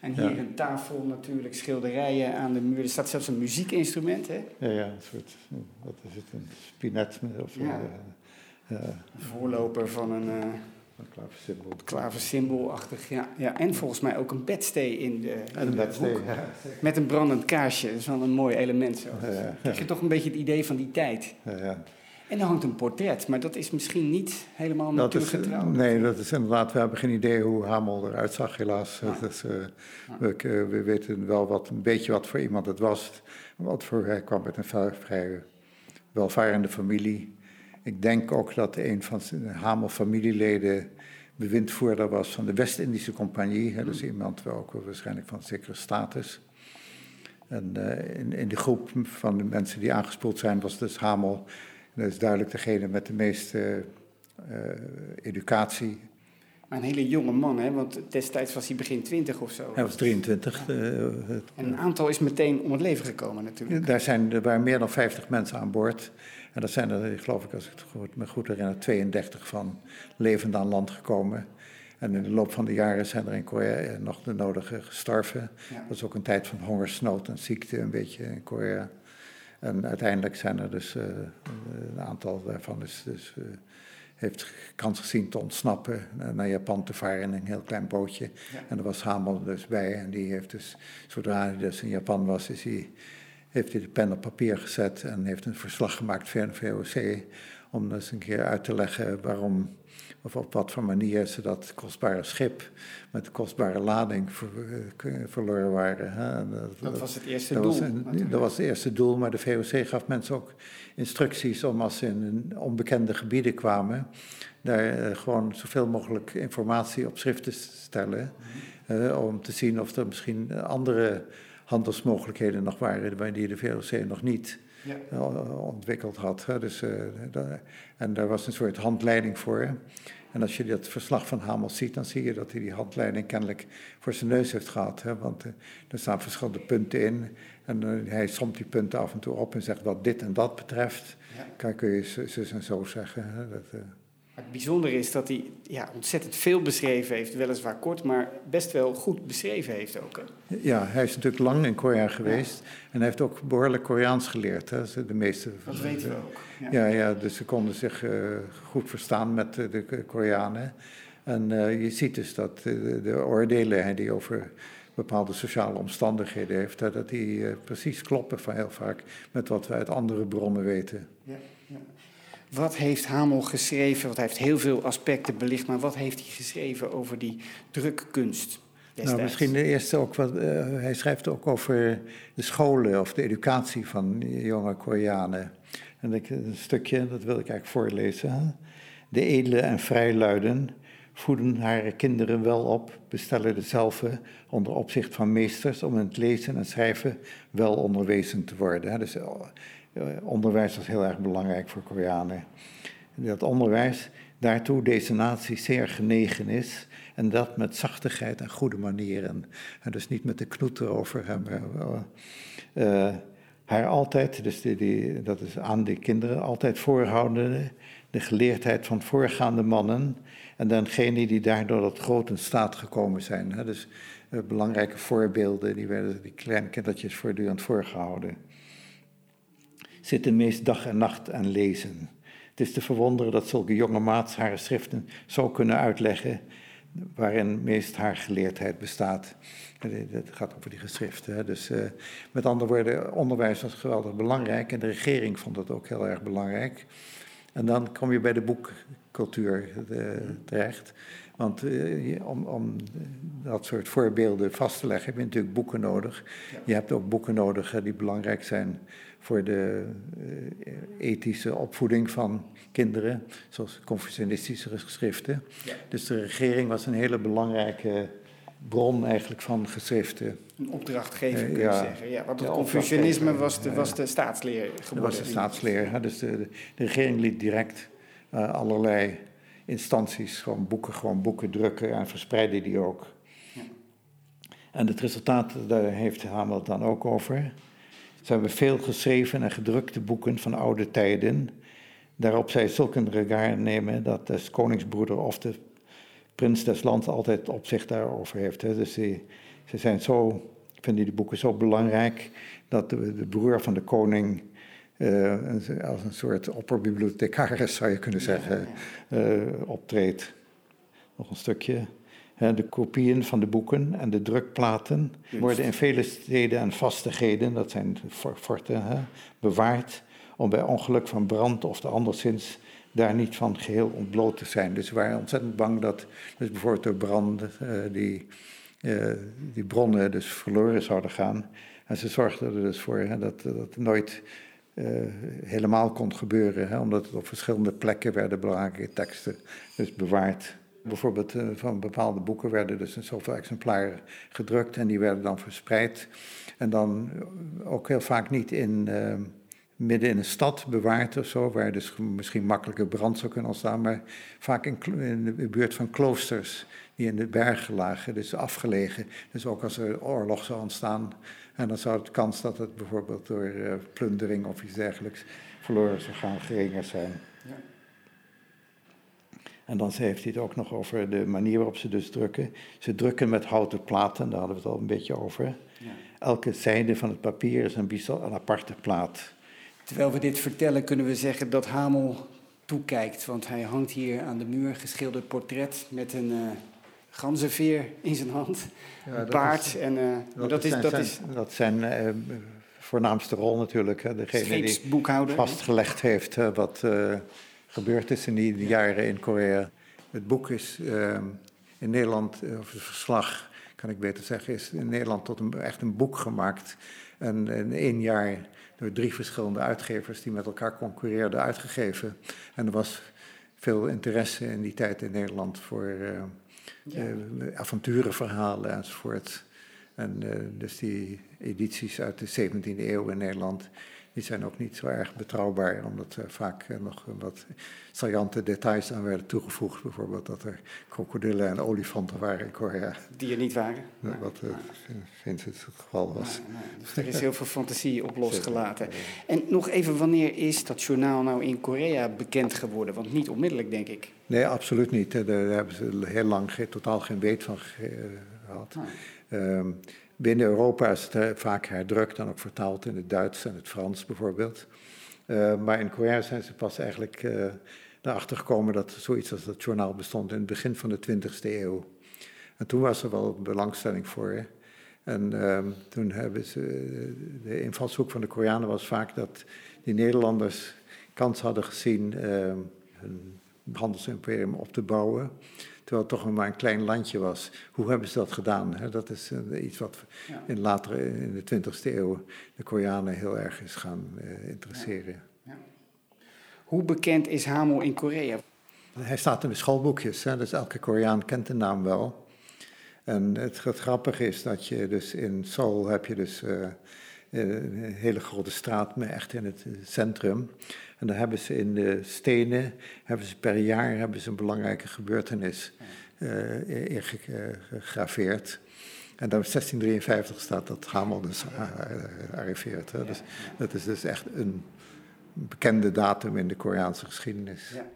En hier een tafel natuurlijk, schilderijen aan de muur. Er staat zelfs een muziekinstrument, hè? Ja, ja, een soort, wat is het, een spinet of ja. Voorloper van een... Uh, een klaversymbool. Klaversymboolachtig, ja, ja. En volgens mij ook een bedstee in de, in de bedstee, ja. Met een brandend kaarsje. Dat is wel een mooi element zo. Ja, ja. Krijg je toch een beetje het idee van die tijd. En er hangt een portret, maar dat is misschien niet helemaal natuurgetrouw. Nee, dat is inderdaad, we hebben geen idee hoe Hamel eruit zag, helaas. Uh, we, we, weten wel wat, een beetje wat voor iemand het was. Wat voor, hij kwam uit een vrij welvarende familie. Ik denk ook dat een van zijn Hamel familieleden bewindvoerder was van de West-Indische Compagnie. Hè, dus iemand wel ook waarschijnlijk van zekere status. En uh, in, in, de groep van de mensen die aangespoeld zijn was dus Hamel. Dat is duidelijk degene met de meeste uh, educatie. Maar een hele jonge man, hè? want destijds was hij begin 20 of zo. Hij was 23. Ja. Uh, en een aantal is meteen om het leven gekomen natuurlijk. Daar zijn, er waren meer dan 50 mensen aan boord. En dat zijn er, geloof ik, als ik het goed, me goed herinner, 32 van levend aan land gekomen. En in de loop van de jaren zijn er in Korea nog de nodige gestorven. Ja. Dat is ook een tijd van hongersnood en ziekte een beetje in Korea. En uiteindelijk zijn er dus uh, een aantal daarvan is dus, uh, heeft kans gezien te ontsnappen, naar Japan te varen in een heel klein bootje. Ja. En er was Hamel dus bij en die heeft dus, zodra hij dus in Japan was, is hij heeft hij de pen op papier gezet en heeft een verslag gemaakt voor de VOC. Om eens een keer uit te leggen waarom, of op wat voor manier ze dat kostbare schip met de kostbare lading ver, eh, verloren waren. Hè. Dat, dat, was het eerste dat doel. Was een, dat was het eerste doel, maar de VOC gaf mensen ook instructies om als ze in onbekende gebieden kwamen, daar uh, gewoon zoveel mogelijk informatie op schrift te stellen. Uh, om te zien of er misschien andere handelsmogelijkheden nog waren die de VOC nog niet ja. Eh, ontwikkeld had. Dus, uh, en daar was een soort handleiding voor. En als je dat verslag van Hamel ziet, dan zie je dat hij die handleiding kennelijk voor zijn neus heeft gehad. Hè? Want uh, er staan verschillende punten in. En uh, hij somt die punten af en toe op en zegt wat dit en dat betreft. Ja. kun je zus en zo zeggen. Hè? Dat, het bijzondere is dat hij ja, ontzettend veel beschreven heeft, weliswaar kort, maar best wel goed beschreven heeft ook. Hè? Ja, hij is natuurlijk lang in Korea geweest ja. en hij heeft ook behoorlijk Koreaans geleerd. Hè? De meeste, dat weten we ook. Ja. ja, ja, dus ze konden zich uh, goed verstaan met de, Koreanen. En uh, je ziet dus dat de, de oordelen die over bepaalde sociale omstandigheden heeft, dat die uh, precies kloppen van heel vaak met wat we uit andere bronnen weten. Ja. Wat heeft Hamel geschreven? Want hij heeft heel veel aspecten belicht, maar wat heeft hij geschreven over die drukkunst? Nou, misschien de eerste ook. Uh, hij schrijft ook over de scholen of de educatie van jonge Koreanen. En een stukje, dat wil ik eigenlijk voorlezen. De edele en vrijluiden voeden haar kinderen wel op, bestellen dezelfde onder opzicht van meesters om in het lezen en schrijven wel onderwezen te worden. Dus eh, onderwijs was heel erg belangrijk voor Koreanen. Dat onderwijs daartoe deze natie zeer genegen is. En dat met zachtigheid en goede manieren. En dus niet met de knoet erover hebben. Uh, haar altijd, dus die, dat is aan die kinderen, altijd voorhouden de geleerdheid van voorgaande mannen en dengene die daardoor tot grote staat gekomen zijn. Dus belangrijke voorbeelden, die werden die kleine kindertjes voortdurend voorgehouden. Zitten meest dag en nacht aan lezen. Het is te verwonderen dat zulke jonge maats haar schriften zo kunnen uitleggen waarin meest haar geleerdheid bestaat. Het gaat over die geschriften. Dus uh, met andere woorden, onderwijs was geweldig belangrijk en de regering vond het ook heel erg belangrijk. En dan kom je bij de boekcultuur uh, terecht. Want uh, om, om, dat soort voorbeelden vast te leggen heb je natuurlijk boeken nodig. Je hebt ook boeken nodig die belangrijk zijn voor de ethische opvoeding van kinderen, zoals confucianistische geschriften. Ja. Dus de regering was een hele belangrijke bron eigenlijk van geschriften. Een opdrachtgever kun je ja. zeggen. Ja, want het Confucianisme was de, was de staatsleer geworden. Dat was de staatsleer. Dus de, de, de regering liet direct uh, allerlei instanties gewoon boeken, gewoon boeken drukken en verspreidde die ook. Ja. En het resultaat, daar heeft Hamel dan ook over. Ze hebben veel geschreven en gedrukte boeken van oude tijden Daarop zij zulke regaar nemen dat de koningsbroeder of de prins des lands altijd op zich daarover heeft. Hè. Dus ze, ze zijn zo, vinden die boeken zo belangrijk dat de, de broer van de koning uh, als een soort opperbibliothecaris zou je kunnen zeggen, uh, optreedt. Nog een stukje. De kopieën van de boeken en de drukplaten worden in vele steden en vastigheden, dat zijn forten, bewaard om bij ongeluk van brand of anderszins daar niet van geheel ontbloot te zijn. Dus we waren ontzettend bang dat dus bijvoorbeeld door branden uh, die, uh, die bronnen dus verloren zouden gaan. En ze zorgden er dus voor dat dat nooit uh, helemaal kon gebeuren, hè, omdat het op verschillende plekken werden belangrijke teksten dus bewaard. Bijvoorbeeld van bepaalde boeken werden dus in zoveel exemplaren gedrukt en die werden dan verspreid. En dan ook heel vaak niet in midden in een stad bewaard of zo, waar dus misschien makkelijker brand zou kunnen ontstaan, maar vaak in, de buurt van kloosters die in de bergen lagen, dus afgelegen. Dus ook als er oorlog zou ontstaan, en dan zou de kans dat het bijvoorbeeld door plundering of iets dergelijks verloren zou gaan geringer zijn. Ja. En dan heeft hij het ook nog over de manier waarop ze dus drukken. Ze drukken met houten platen, daar hadden we het al een beetje over. Ja. Elke zijde van het papier is een, een aparte plaat. Terwijl we dit vertellen, kunnen we zeggen dat Hamel toekijkt. Want hij hangt hier aan de muur, geschilderd portret met een uh, ganzenveer in zijn hand. Ja, een paard. en, uh, dat, dat, is, zijn, dat, is, dat zijn uh, voornaamste rol natuurlijk. Hè, degene die vastgelegd heeft wat gebeurd is in die jaren in Korea. Het boek is in Nederland, of het verslag kan ik beter zeggen, is in Nederland tot een, echt een boek gemaakt. En in één jaar door drie verschillende uitgevers die met elkaar concurreerden uitgegeven. En er was veel interesse in die tijd in Nederland voor uh, ja. uh, avonturenverhalen enzovoort. En uh, dus die edities uit de 17e eeuw in Nederland, die zijn ook niet zo erg betrouwbaar, omdat er vaak eh, nog wat saillante details aan werden toegevoegd. Bijvoorbeeld dat er krokodillen en olifanten waren in Korea. Die er niet waren. Wat uh, vindt het geval was. dus er is heel veel fantasie op losgelaten. En nog even, wanneer is dat journaal nou in Korea bekend geworden? Want niet onmiddellijk, denk ik. Nee, absoluut niet. Daar hebben ze heel lang totaal geen weet van gehad. Um, Binnen Europa is het vaak herdrukt en ook vertaald in het Duits en het Frans bijvoorbeeld. Uh, maar in Korea zijn ze pas eigenlijk uh, erachter gekomen dat zoiets als dat journaal bestond in het begin van de 20e eeuw. En toen was er wel belangstelling voor. En uh, toen hebben ze. De invalshoek van de Koreanen was vaak dat die Nederlanders kans hadden gezien ehm, hun handelsimperium op te bouwen terwijl het toch maar een klein landje was. Hoe hebben ze dat gedaan? Dat is eh, iets wat in later in de 20e eeuw de Koreanen heel erg is gaan uh, interesseren. Ja. Hoe bekend is Hamel in Korea? Hij staat in de schoolboekjes, hè, dus elke Koreaan kent de naam wel. En het, het grappige is dat je dus in Seoul heb je dus uh, een hele grote straat, maar echt in het centrum. En dan hebben ze in de stenen, hebben ze per jaar hebben ze een belangrijke gebeurtenis uh, ingegraveerd. En dan 1653 staat dat Hamel dus arriveert. Hè? Dus dat is dus echt een bekende datum in de Koreaanse geschiedenis. Ja.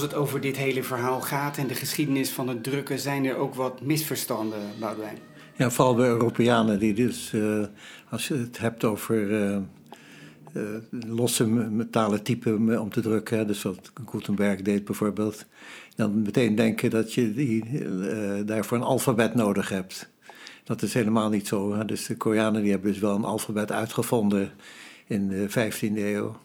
Als het over dit hele verhaal gaat en de geschiedenis van het drukken, zijn er ook wat misverstanden, Boudewijn? Ja, vooral bij Europeanen die dus, uh, als je het hebt over uh, uh, losse metalen typen om te drukken, dus wat Gutenberg deed bijvoorbeeld, dan meteen denken dat je die, daarvoor een alfabet nodig hebt. Dat is helemaal niet zo. Hè? Dus de Koreanen die hebben dus wel een alfabet uitgevonden in de 15e eeuw.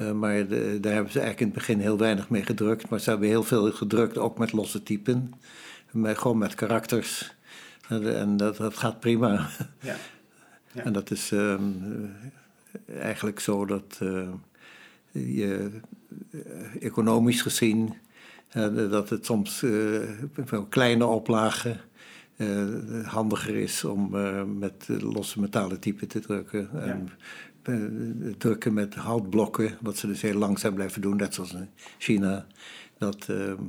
Eh, maar de, daar hebben ze eigenlijk in het begin heel weinig mee gedrukt. Maar ze hebben heel veel gedrukt, ook met losse typen. Met, gewoon met karakters. En, dat, dat gaat prima. Ja. ja. En dat is ehm, eigenlijk zo dat uh, je economisch gezien... dat het soms een kleine oplagen... handiger is om met losse metalen typen te drukken. Ja. Eh, drukken met houtblokken, wat ze dus heel langzaam blijven doen, net zoals in China. Dat, ehm,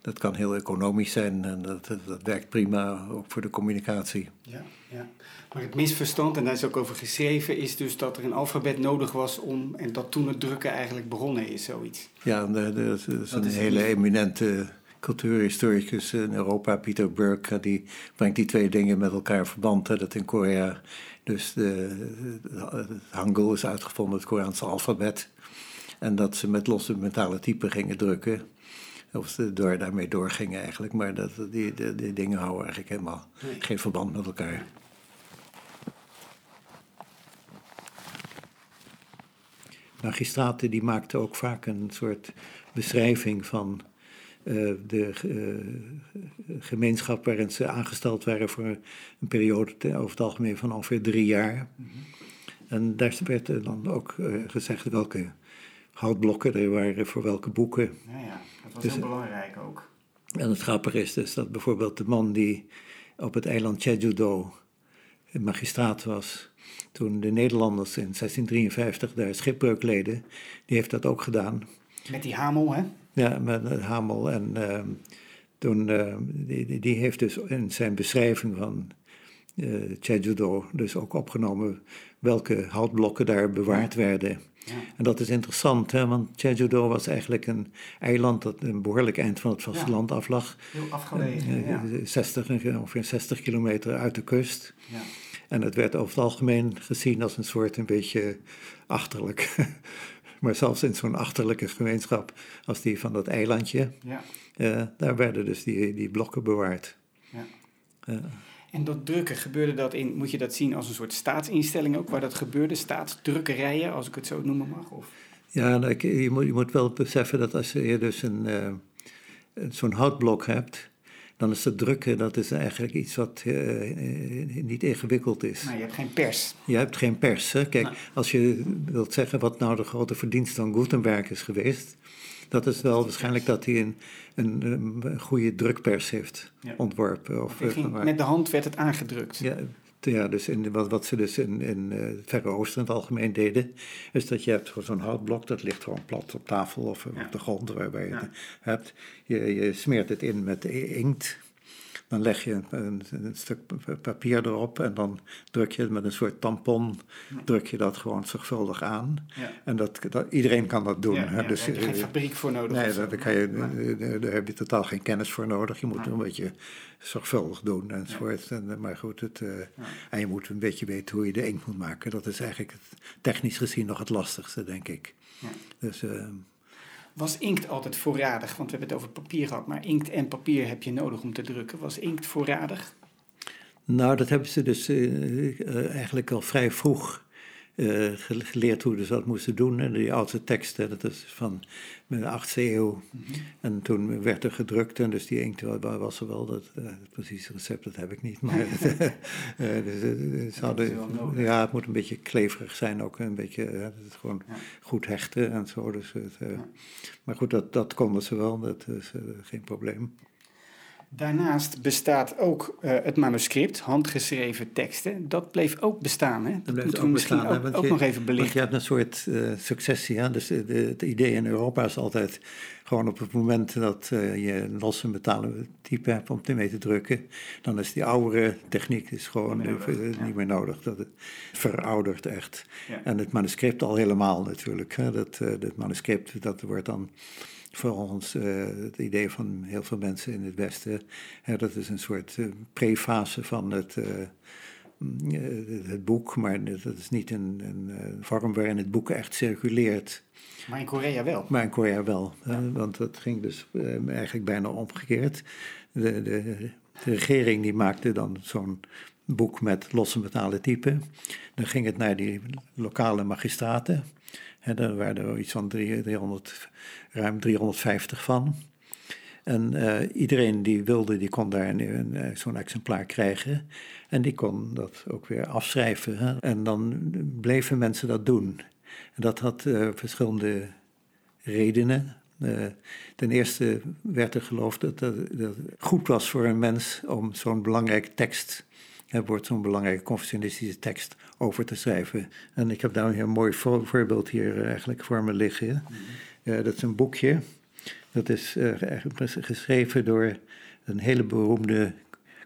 dat kan heel economisch zijn en dat, dat werkt prima ook voor de communicatie. Ja, ja. Maar het misverstand, en daar is ook over geschreven, is dus dat er een alfabet nodig was om, en dat toen het drukken eigenlijk begonnen is, zoiets. Ja, dat is, een hele eminente cultuurhistoricus in Europa, Peter Burke, die brengt die twee dingen met elkaar verband. Hè, dat in Korea dus de, het Hangul is uitgevonden, het Koreaanse alfabet. En dat ze met losse mentale typen gingen drukken. Of ze door, daarmee doorgingen eigenlijk. Maar dat, die, die, die dingen houden eigenlijk helemaal geen verband met elkaar. Magistraten die maakten ook vaak een soort beschrijving van uh, de uh, gemeenschap waarin ze aangesteld waren voor een periode over het algemeen van ongeveer drie jaar. Mm -hmm. En daar werd dan ook uh, gezegd welke houtblokken er waren voor welke boeken. Ja, ja. dat was dus, heel belangrijk ook. En het grappige is dus dat bijvoorbeeld de man die op het eiland Jeju-do magistraat was, toen de Nederlanders in 1653 daar schipbreuk leden, die heeft dat ook gedaan. Met die hamel, hè? Ja, met Hamel. En uh, toen, uh, die, die heeft dus in zijn beschrijving van uh, Jeju-do dus ook opgenomen welke houtblokken daar bewaard werden. Ja. En dat is interessant, hè, want Jeju-do was eigenlijk een eiland dat een behoorlijk eind van het vasteland ja. aflag. Heel afgelegen, ja. 60, ongeveer 60 kilometer uit de kust. Ja. En het werd over het algemeen gezien als een soort een beetje achterlijk maar zelfs in zo'n achterlijke gemeenschap als die van dat eilandje, ja. Uh, daar werden dus die, die blokken bewaard. Ja. Uh, en dat drukken, gebeurde dat in, moet je dat zien als een soort staatsinstelling ook, waar dat gebeurde, staatsdrukkerijen, als ik het zo noemen mag? Of? Ja, nou, je, moet, je moet wel beseffen dat als je dus een, uh, zo'n houtblok hebt, dan is het drukken dat is eigenlijk iets wat uh, niet ingewikkeld is. Maar je hebt geen pers. Je hebt geen pers. Hè? Kijk, als je wilt zeggen wat nou de grote verdienst van Gutenberg is geweest, dat is wel waarschijnlijk dat hij een, een, een goede drukpers heeft ontworpen. Of, ging, met de hand werd het aangedrukt. Ja, ja, dus in, wat, wat ze dus in, in uh, het Verre Oosten in het algemeen deden, is dat je hebt zo'n houtblok, dat ligt gewoon plat op tafel of op de grond waarbij je het hebt. Je, je smeert het in met inkt. Dan leg je een, een, stuk papier erop en dan druk je het met een soort tampon, druk je dat gewoon zorgvuldig aan. Ja. En dat, dat, iedereen kan dat doen. Ja, dus, daar heb je geen eh, fabriek voor nodig. Nee, daar, kan je, daar heb je totaal geen kennis voor nodig. Je moet een beetje zorgvuldig doen enzovoort. En, maar goed, het, uh, en je moet een beetje weten hoe je de inkt moet maken. Dat is eigenlijk het, technisch gezien nog het lastigste, denk ik. Dus... Uh, was inkt altijd voorradig? Want we hebben het over papier gehad, maar inkt en papier heb je nodig om te drukken. Was inkt voorradig? Nou, dat hebben ze dus uh, eigenlijk al vrij vroeg uh, geleerd hoe ze dat moesten doen. En die oudste teksten, dat is van de 8e eeuw. Mhm. En toen werd er gedrukt en dus die inkt was er wel. Dat, uh, het precieze recept, dat heb ik niet. Maar uh, dus, hadden, ja, het moet een beetje kleverig zijn ook. Een beetje het gewoon goed hechten en zo. Dus Maar goed, dat, dat konden ze wel. Dat is geen probleem. Daarnaast bestaat ook uh, het manuscript, handgeschreven teksten. Dat bleef ook bestaan. Hè? Dat, dat ook bestaan. Ook, ook je, nog even belichten. Je hebt een soort uh, successie. Hè? Dus de, het idee in Europa is altijd gewoon op het moment dat uh, je een losse metalen type hebt om mee te drukken, dan is die oudere techniek is gewoon niet meer nodig. Niet meer nodig. Dat veroudert echt. Ja. En het manuscript al helemaal natuurlijk. Hè? Dat, dat manuscript dat wordt dan volgens uh, het idee van heel veel mensen in het Westen. Hè, dat is een soort uh, prefase van het, uh, het boek, maar dat is niet een, een vorm waarin het boek echt circuleert. Maar in Korea wel. Maar in Korea wel, want dat ging dus eigenlijk bijna omgekeerd. De, de, de regering die maakte dan zo'n boek met losse metalen typen. Dan ging het naar die lokale magistraten. He, daar waren er iets van 300, ruim 350 van. En uh, iedereen die wilde, die kon daar een, eh, zo'n exemplaar krijgen. En die kon dat ook weer afschrijven. Hè? En dan bleven mensen dat doen. En dat had uh, verschillende redenen. ten eerste werd er geloofd dat, dat, het goed was voor een mens om zo'n belangrijke tekst er wordt zo'n belangrijke confessionistische tekst over te schrijven. En ik heb daar een mooi voorbeeld hier eigenlijk voor me liggen. Uh, dat is een boekje. Dat is uh, geschreven door een hele beroemde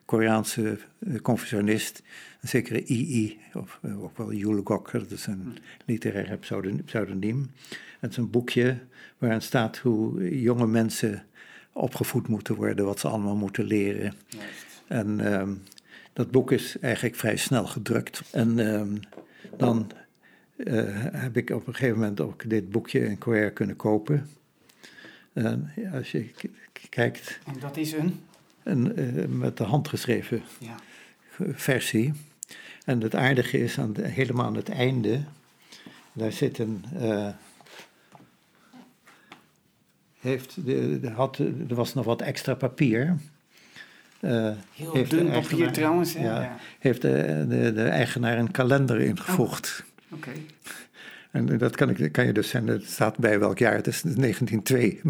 Koreaanse uh, confessionist, een zekere I.I., of ook wel Yul Gok, dat is een literaire pseudoniem. Het is een boekje waarin staat hoe jonge mensen opgevoed moeten worden, wat ze allemaal moeten leren. En ehm, dat boek is eigenlijk vrij snel gedrukt. En ehm, dan uh, heb ik op een gegeven moment ook dit boekje in Korea kunnen kopen. En als je kijkt. En dat is een? een uh, met de hand geschreven ja. versie. En het aardige is aan helemaal aan het einde. Daar zit een. Uh, heeft, de, de, had, er was nog wat extra papier. Uh, Heel dun papier trouwens. Ja, Heeft de, de, de, eigenaar een kalender ingevoegd. Oké. En dat kan, ik, kan je dus zijn, het staat bij welk jaar, het is 1902.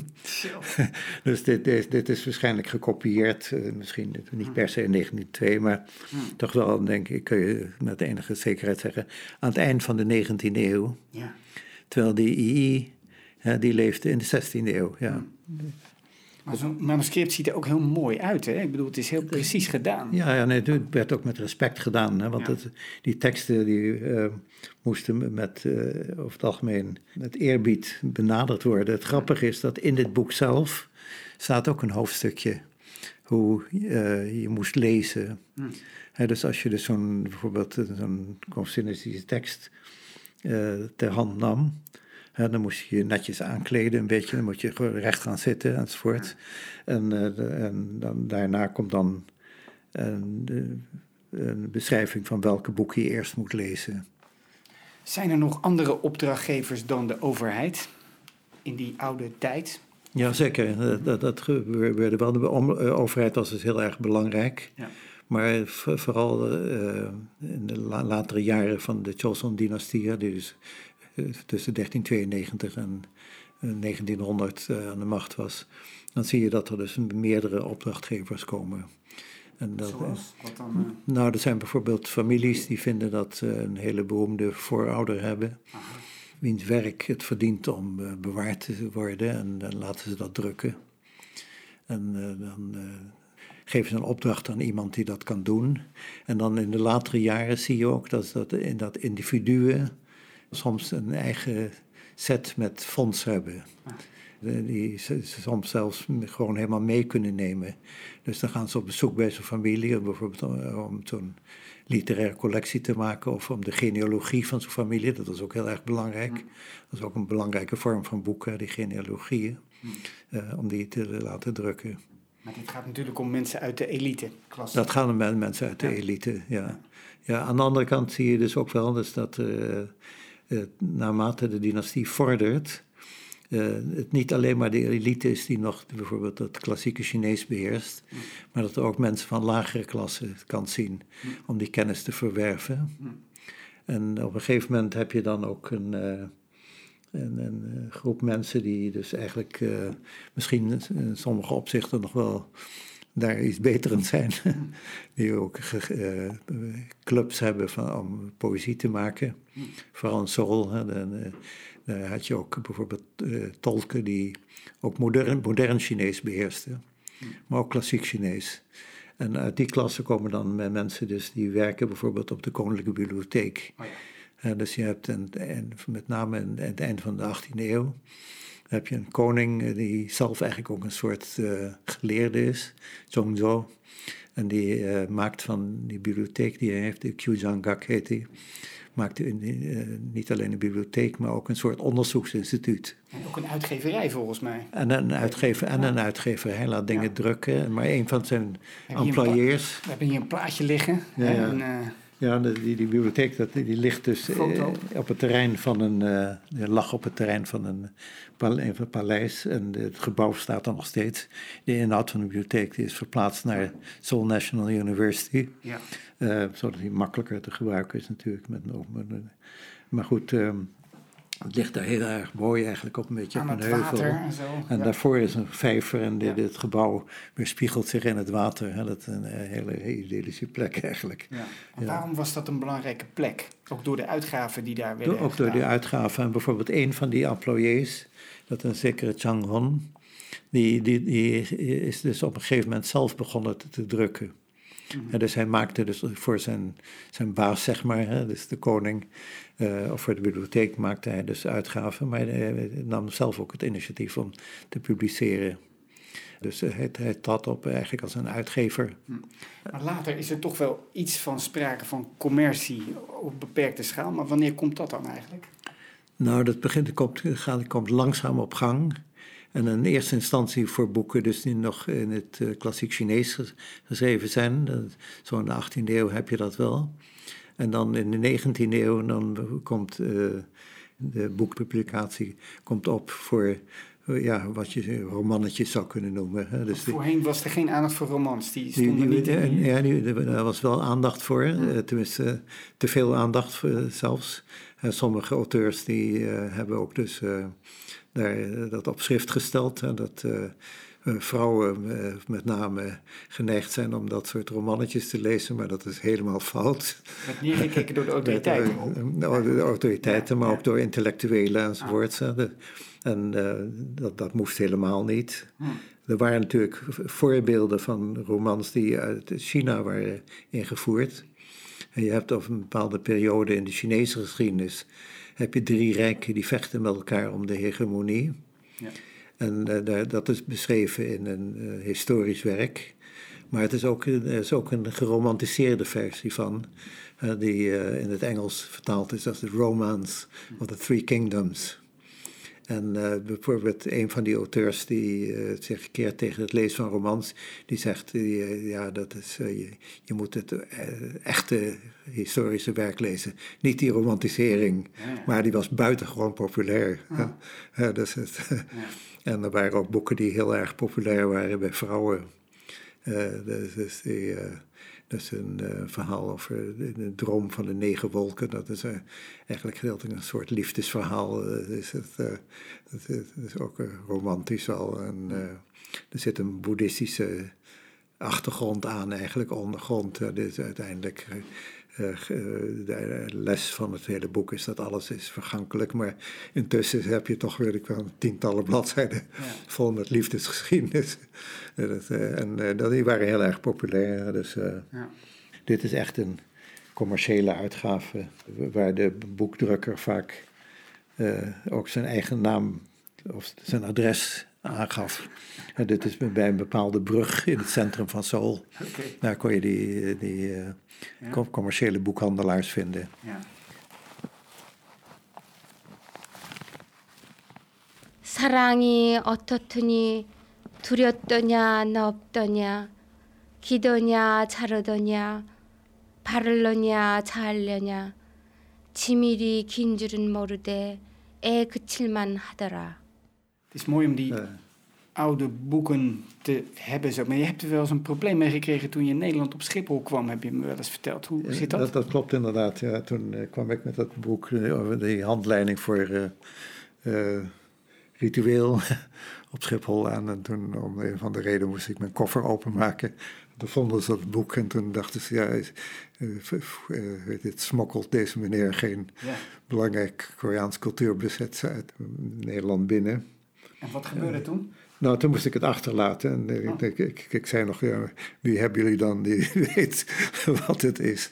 dus dit, dit, dit, is waarschijnlijk gekopieerd, uh, misschien niet per se in 1902, maar hmm. toch wel, denk ik, kun je met enige zekerheid zeggen, aan het eind van de 19e eeuw. Ja. Terwijl die II, die leefde in de 16e eeuw. Ja. Maar zo'n manuscript ziet er ook heel mooi uit, hè? Ik bedoel, het is heel precies gedaan. Ja, ja nee, het werd ook met respect gedaan, hè? Want het, die teksten die uh, moesten met, uh, over het algemeen met eerbied benaderd worden. Het grappige is dat in dit boek zelf staat ook een hoofdstukje hoe uh, je moest lezen. Hm. dus als je dus zo'n, bijvoorbeeld zo'n confucianistische tekst ter hand nam dan moest je je netjes aankleden een beetje, dan moet je recht gaan zitten enzovoort. En, uh, en dan, daarna komt dan een, een beschrijving van welke boeken je eerst moet lezen. Zijn er nog andere opdrachtgevers dan de overheid in die oude tijd? Ja, zeker. Dat, dat gebeurde wel. De eh, overheid was dus heel erg belangrijk. Ja. Maar vooral uh, in de latere jaren van de Joseon-dynastie, die dus tussen 1392 en 1900 eh, aan de macht was, dan zie je dat er dus meerdere opdrachtgevers komen. En dat, Zoals? Wat dan? Nou, er zijn bijvoorbeeld families die vinden dat ze een hele beroemde voorouder hebben. Aha. Wiens werk het verdient om bewaard te worden en dan laten ze dat drukken. En uh, dan geven ze een opdracht aan iemand die dat kan doen. En dan in de latere jaren zie je ook dat, dat, in dat individuen soms een eigen set met fonds hebben. Die ze soms zelfs gewoon helemaal mee kunnen nemen. Dus dan gaan ze op bezoek bij zijn familie, bijvoorbeeld om zo'n literaire collectie te maken of om de genealogie van zijn familie. Dat is ook heel erg belangrijk. Dat is ook een belangrijke vorm van boeken, die genealogieën, uh, om die te laten drukken. Maar dit gaat natuurlijk om mensen uit de elite klasse. Dat gaan om mensen uit de elite, ja. ja. Aan de andere kant zie je dus ook wel dus dat uh, naarmate de dynastie vordert, uh, het niet alleen maar de elite is die nog bijvoorbeeld het klassieke Chinees beheerst, maar dat er ook mensen van lagere klasse kan zien om die kennis te verwerven. En op een gegeven moment heb je dan ook een, uh, een, groep mensen die dus eigenlijk misschien in sommige opzichten nog wel daar iets beter in zijn. die ook uh, clubs hebben van, om poëzie te maken. Vooral in Seoul. Hè, de, daar had je ook bijvoorbeeld tolken die ook modern, modern Chinees beheersten. Maar ook klassiek Chinees. En uit die klasse komen dan mensen dus die werken bijvoorbeeld op de Koninklijke Bibliotheek. Oh ja. dus je hebt, een, en met name aan het eind van de 18e eeuw, heb je een koning die zelf eigenlijk ook een soort uh, geleerde is, Zhongzhou. En die uh, maakt van die bibliotheek die hij heeft, de Kyuzhangak heet die, maakte uh, niet alleen een bibliotheek, maar ook een soort onderzoeksinstituut. En ook een uitgeverij volgens mij. En een, uitgever, en een uitgeverij. Hij laat dingen ja. drukken. Maar een van zijn employeurs... We hebben hier een plaatje liggen. Ja, ja. En, uh, ja die, die, bibliotheek dat, die ligt dus uh, op het terrein van een... Uh, lag op het terrein van een, een paleis. En het gebouw staat er nog steeds. De inhoud van de bibliotheek die is verplaatst naar Seoul National University. Ja. Uh, zodat die makkelijker te gebruiken is natuurlijk. Met, met, maar goed, um, het ligt daar heel erg mooi eigenlijk op een beetje op een heuvel. En, zo. en ja. daarvoor is een vijver en dit, dit gebouw weerspiegelt zich in het water. Hè. Dat is een hele idyllische plek eigenlijk. Ja. Waarom was dat een belangrijke plek? Ook door de uitgaven die daar werden Ook gedaan. door die uitgaven. En bijvoorbeeld een van die employés, dat een zekere Chang Hon, die, die, die is dus op een gegeven moment zelf begonnen te, te drukken. Mm-hmm. En dus hij maakte dus voor zijn, zijn baas, zeg maar, hè, dus de koning, uh, of voor de bibliotheek maakte hij dus uitgaven, maar hij nam zelf ook het initiatief om te publiceren. Dus hij, hij trad op eigenlijk als een uitgever. Maar later is er toch wel iets van sprake van commercie op beperkte schaal. Maar wanneer komt dat dan eigenlijk? Nou, dat begint, komt, gaat, komt langzaam op gang. En in eerste instantie voor boeken dus die nog in het klassiek Chinees geschreven zijn. Zo in de 18e eeuw heb je dat wel. En dan in de 19e eeuw dan komt uh, de boekpublicatie komt op voor ja, wat je romannetjes zou kunnen noemen. Hè. Dus voorheen was er geen aandacht voor romans, die stonden niet in... Ja, die, daar was wel aandacht voor, ja. tenminste te veel aandacht voor, zelfs. sommige auteurs die hebben ook dus daar, dat op schrift gesteld. En dat uh, vrouwen uh, met name geneigd zijn om dat soort romannetjes te lezen, maar dat is helemaal fout. Werd neergekeken door de autoriteiten? Door de autoriteiten, maar ook door intellectuelen enzovoort. Ah. En uh, dat, dat moest helemaal niet. Hm. Er waren natuurlijk voorbeelden van romans die uit China waren ingevoerd. En je hebt op een bepaalde periode in de Chinese geschiedenis heb je drie rijken die vechten met elkaar om de hegemonie. Ja. En daar, dat is beschreven in een uh, historisch werk. Maar het is ook, er is ook een geromantiseerde versie van, uh, die in het Engels vertaald is als The Romance of the Three Kingdoms. En bijvoorbeeld een van die auteurs die zich keert tegen het lezen van romans, die zegt, ja, dat is, je, je, moet het echte historische werk lezen. Niet die romantisering, ja, ja. maar die was buitengewoon populair. Ja. Ja, dus het, en er waren ook boeken die heel erg populair waren bij vrouwen. Uh, dus, dus die, uh, dat is een uh, verhaal over de, droom van de negen wolken. Dat is eigenlijk gedeeltelijk een soort liefdesverhaal. Dus het, dat, is, dat is ook romantisch al. En, er zit een boeddhistische achtergrond aan, eigenlijk ondergrond. dus uiteindelijk de les van het hele boek is dat alles is vergankelijk. Maar intussen heb je toch, weet ik wel, tientallen bladzijden ja. vol met liefdesgeschiedenis. dat, uh, en dat, die waren heel erg populair. Dus ja. dit is echt een commerciële uitgave waar de boekdrukker vaak ook zijn eigen naam of zijn adres aangaf. En dit is bij een bepaalde brug in het centrum van Seoul. Okay. Daar kon je die, die uh, ja. commerciële boekhandelaars vinden. Ja. 사랑이 어떻더니 두렸더냐 나 없더냐 기더냐 자르더냐 바르려냐 자하려냐 지밀이 긴 줄은 모르되 애 그칠만 하더라. Het is mooi om die oude boeken te hebben. Zo. Maar je hebt er wel eens een probleem mee gekregen toen je in Nederland op Schiphol kwam, heb je me wel eens verteld. Hoe zit dat? dat? Dat klopt inderdaad. Ja. Toen eh, kwam ik met dat boek eh, over die handleiding voor eh, eh, ritueel op Schiphol aan. En toen, om een van de redenen, moest ik mijn koffer openmaken. Toen vonden ze dat boek en toen dachten ze, ja, eh, eh, het smokkelt deze meneer geen Ja. belangrijk Koreaans cultuurbezit uit Nederland binnen. En wat gebeurde toen? Nou, toen moest ik het achterlaten. En eh, ik, ik, zei nog, ja, wie hebben jullie dan die weet wat het is?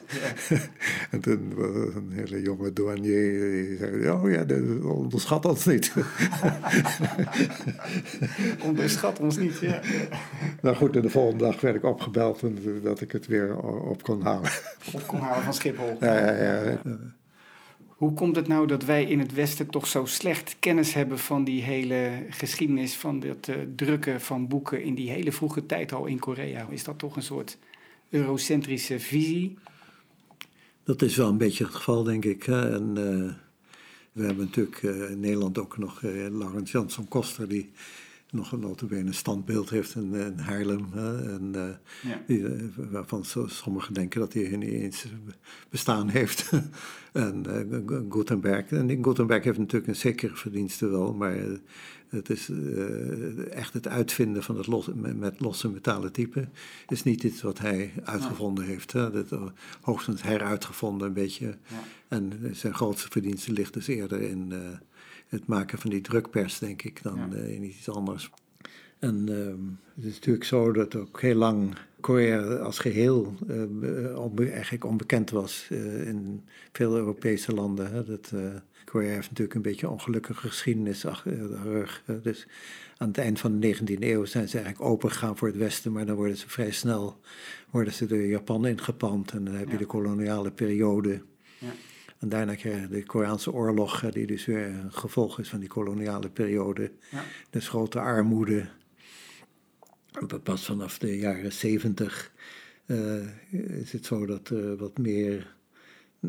en toen was een hele jonge douanier, die zei, oh ja, onderschat ons niet. Onderschat ons niet. Ja. nou goed, en de volgende dag werd ik opgebeld en eh, dat ik het weer op kon halen. Op kom halen van Schiphol. ja, ja, ja. Hoe komt het nou dat wij in het Westen toch zo slecht kennis hebben van die hele geschiedenis van het eh, drukken van boeken in die hele vroege tijd al in Korea? Is dat toch een soort eurocentrische visie? Dat is wel een beetje het geval, denk ik. Hè. En eh, we hebben natuurlijk eh, in Nederland ook nog Laurens Jansson Koster, die nog een notabene een standbeeld heeft in, in Haarlem. Hè. En, eh, Ja. die, eh, waarvan sommigen denken dat hij niet eens bestaan heeft. en eh, Gu- Gutenberg. En Gutenberg heeft natuurlijk een zekere verdienste wel, maar het is echt het uitvinden van het los, met, losse metalen typen is niet iets wat hij uitgevonden heeft. Hè. Dat, hoogstens heruitgevonden een beetje. Ja. En zijn grootste verdienste ligt dus eerder in het maken van die drukpers, denk ik, dan Ja. eh, in iets anders. En ehm, het is natuurlijk zo dat ook heel lang Korea als geheel eh, be- onbe- eigenlijk onbekend was eh, in veel Europese landen. Hè. Dat, eh, Korea heeft natuurlijk een beetje ongelukkige geschiedenis achter de rug. Dus aan het eind van de 19e eeuw zijn ze eigenlijk open gegaan voor het Westen, maar dan worden ze vrij snel worden ze door Japan ingepand en dan heb je Ja. de koloniale periode. Ja. En daarna krijg je de Koreaanse oorlog, eh, die dus weer een gevolg is van die koloniale periode. Ja. Dus grote armoede. Pas vanaf de jaren zeventig is het zo dat er wat meer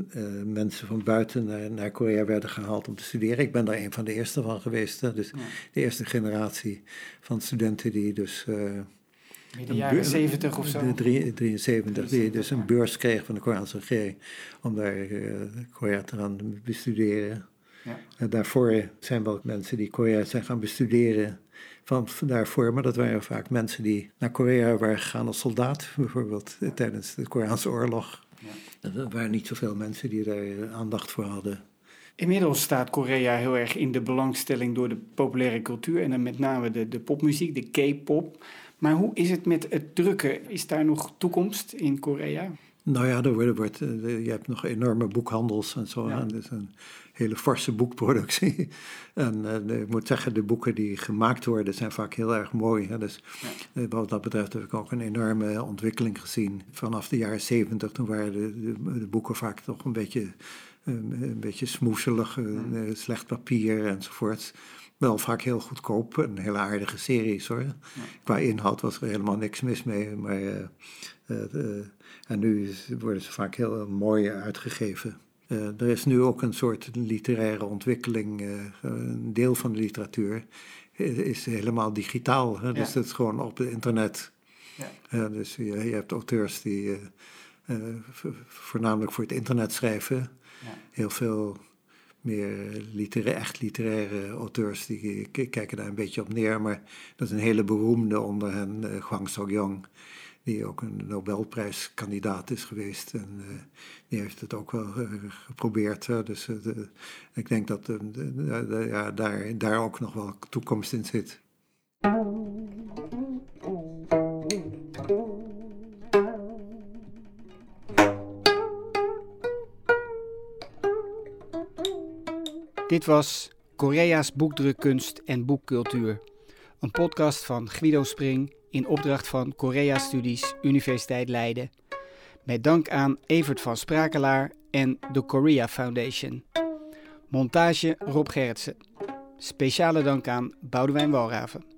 eh, mensen van buiten naar, naar Korea werden gehaald om te studeren. Ik ben daar een van de eerste van geweest. Hè? Dus Ja. de eerste generatie van studenten die dus... eh, In de jaren beur- 70 of zo. De drie- 73, die dus een ja. beurs kreeg van de Koreaanse regering om daar eh, Korea te gaan bestuderen. Ja. En daarvoor zijn wel mensen die Korea zijn gaan bestuderen van, daarvoor, maar dat waren vaak mensen die naar Korea waren gegaan als soldaat, bijvoorbeeld eh, tijdens de Koreaanse oorlog. Er waren niet zoveel mensen die daar eh, aandacht voor hadden. Inmiddels staat Korea heel erg in de belangstelling door de populaire cultuur en dan met name de, de popmuziek, de K-pop. Maar hoe is het met het drukken? Is daar nog toekomst in Korea? Nou ja, er wordt, eh, je hebt nog enorme boekhandels en zo. Ja. Dus een hele forse boekproductie. En eh, ik moet zeggen, de boeken die gemaakt worden zijn vaak heel erg mooi. Hè. Dus eh, wat dat betreft heb ik ook een enorme ontwikkeling gezien. Vanaf de jaren zeventig, toen waren de, de, de boeken vaak toch een beetje, een beetje smoeselig, slecht papier enzovoort. Wel vaak heel goedkoop en hele aardige series hoor. Qua inhoud was er helemaal niks mis mee. Maar, eh, eh, eh, en nu worden ze vaak heel mooi uitgegeven. Er is nu ook een soort literaire ontwikkeling. een deel van de literatuur is, is helemaal digitaal. Hè? Dus dat is gewoon op het internet. Ja. Dus je, je hebt auteurs die voornamelijk voor het internet schrijven. Ja. Heel veel meer litera- echt literaire auteurs die kijken daar een beetje op neer. Maar dat is een hele beroemde onder hen, eh Hwang Sok-yong, die ook een Nobelprijskandidaat is geweest. En eh, die heeft het ook wel eh, geprobeerd. Dus eh, de- ik denk dat eh, de- ja, daar, daar ook nog wel toekomst in zit. Dit was Korea's boekdrukkunst en boekcultuur. Een podcast van Guido Spring in opdracht van Korea Studies Universiteit Leiden. Met dank aan Evert van Sprakelaar en de Korea Foundation. Montage Rob Gerritsen. Speciale dank aan Boudewijn Walraven.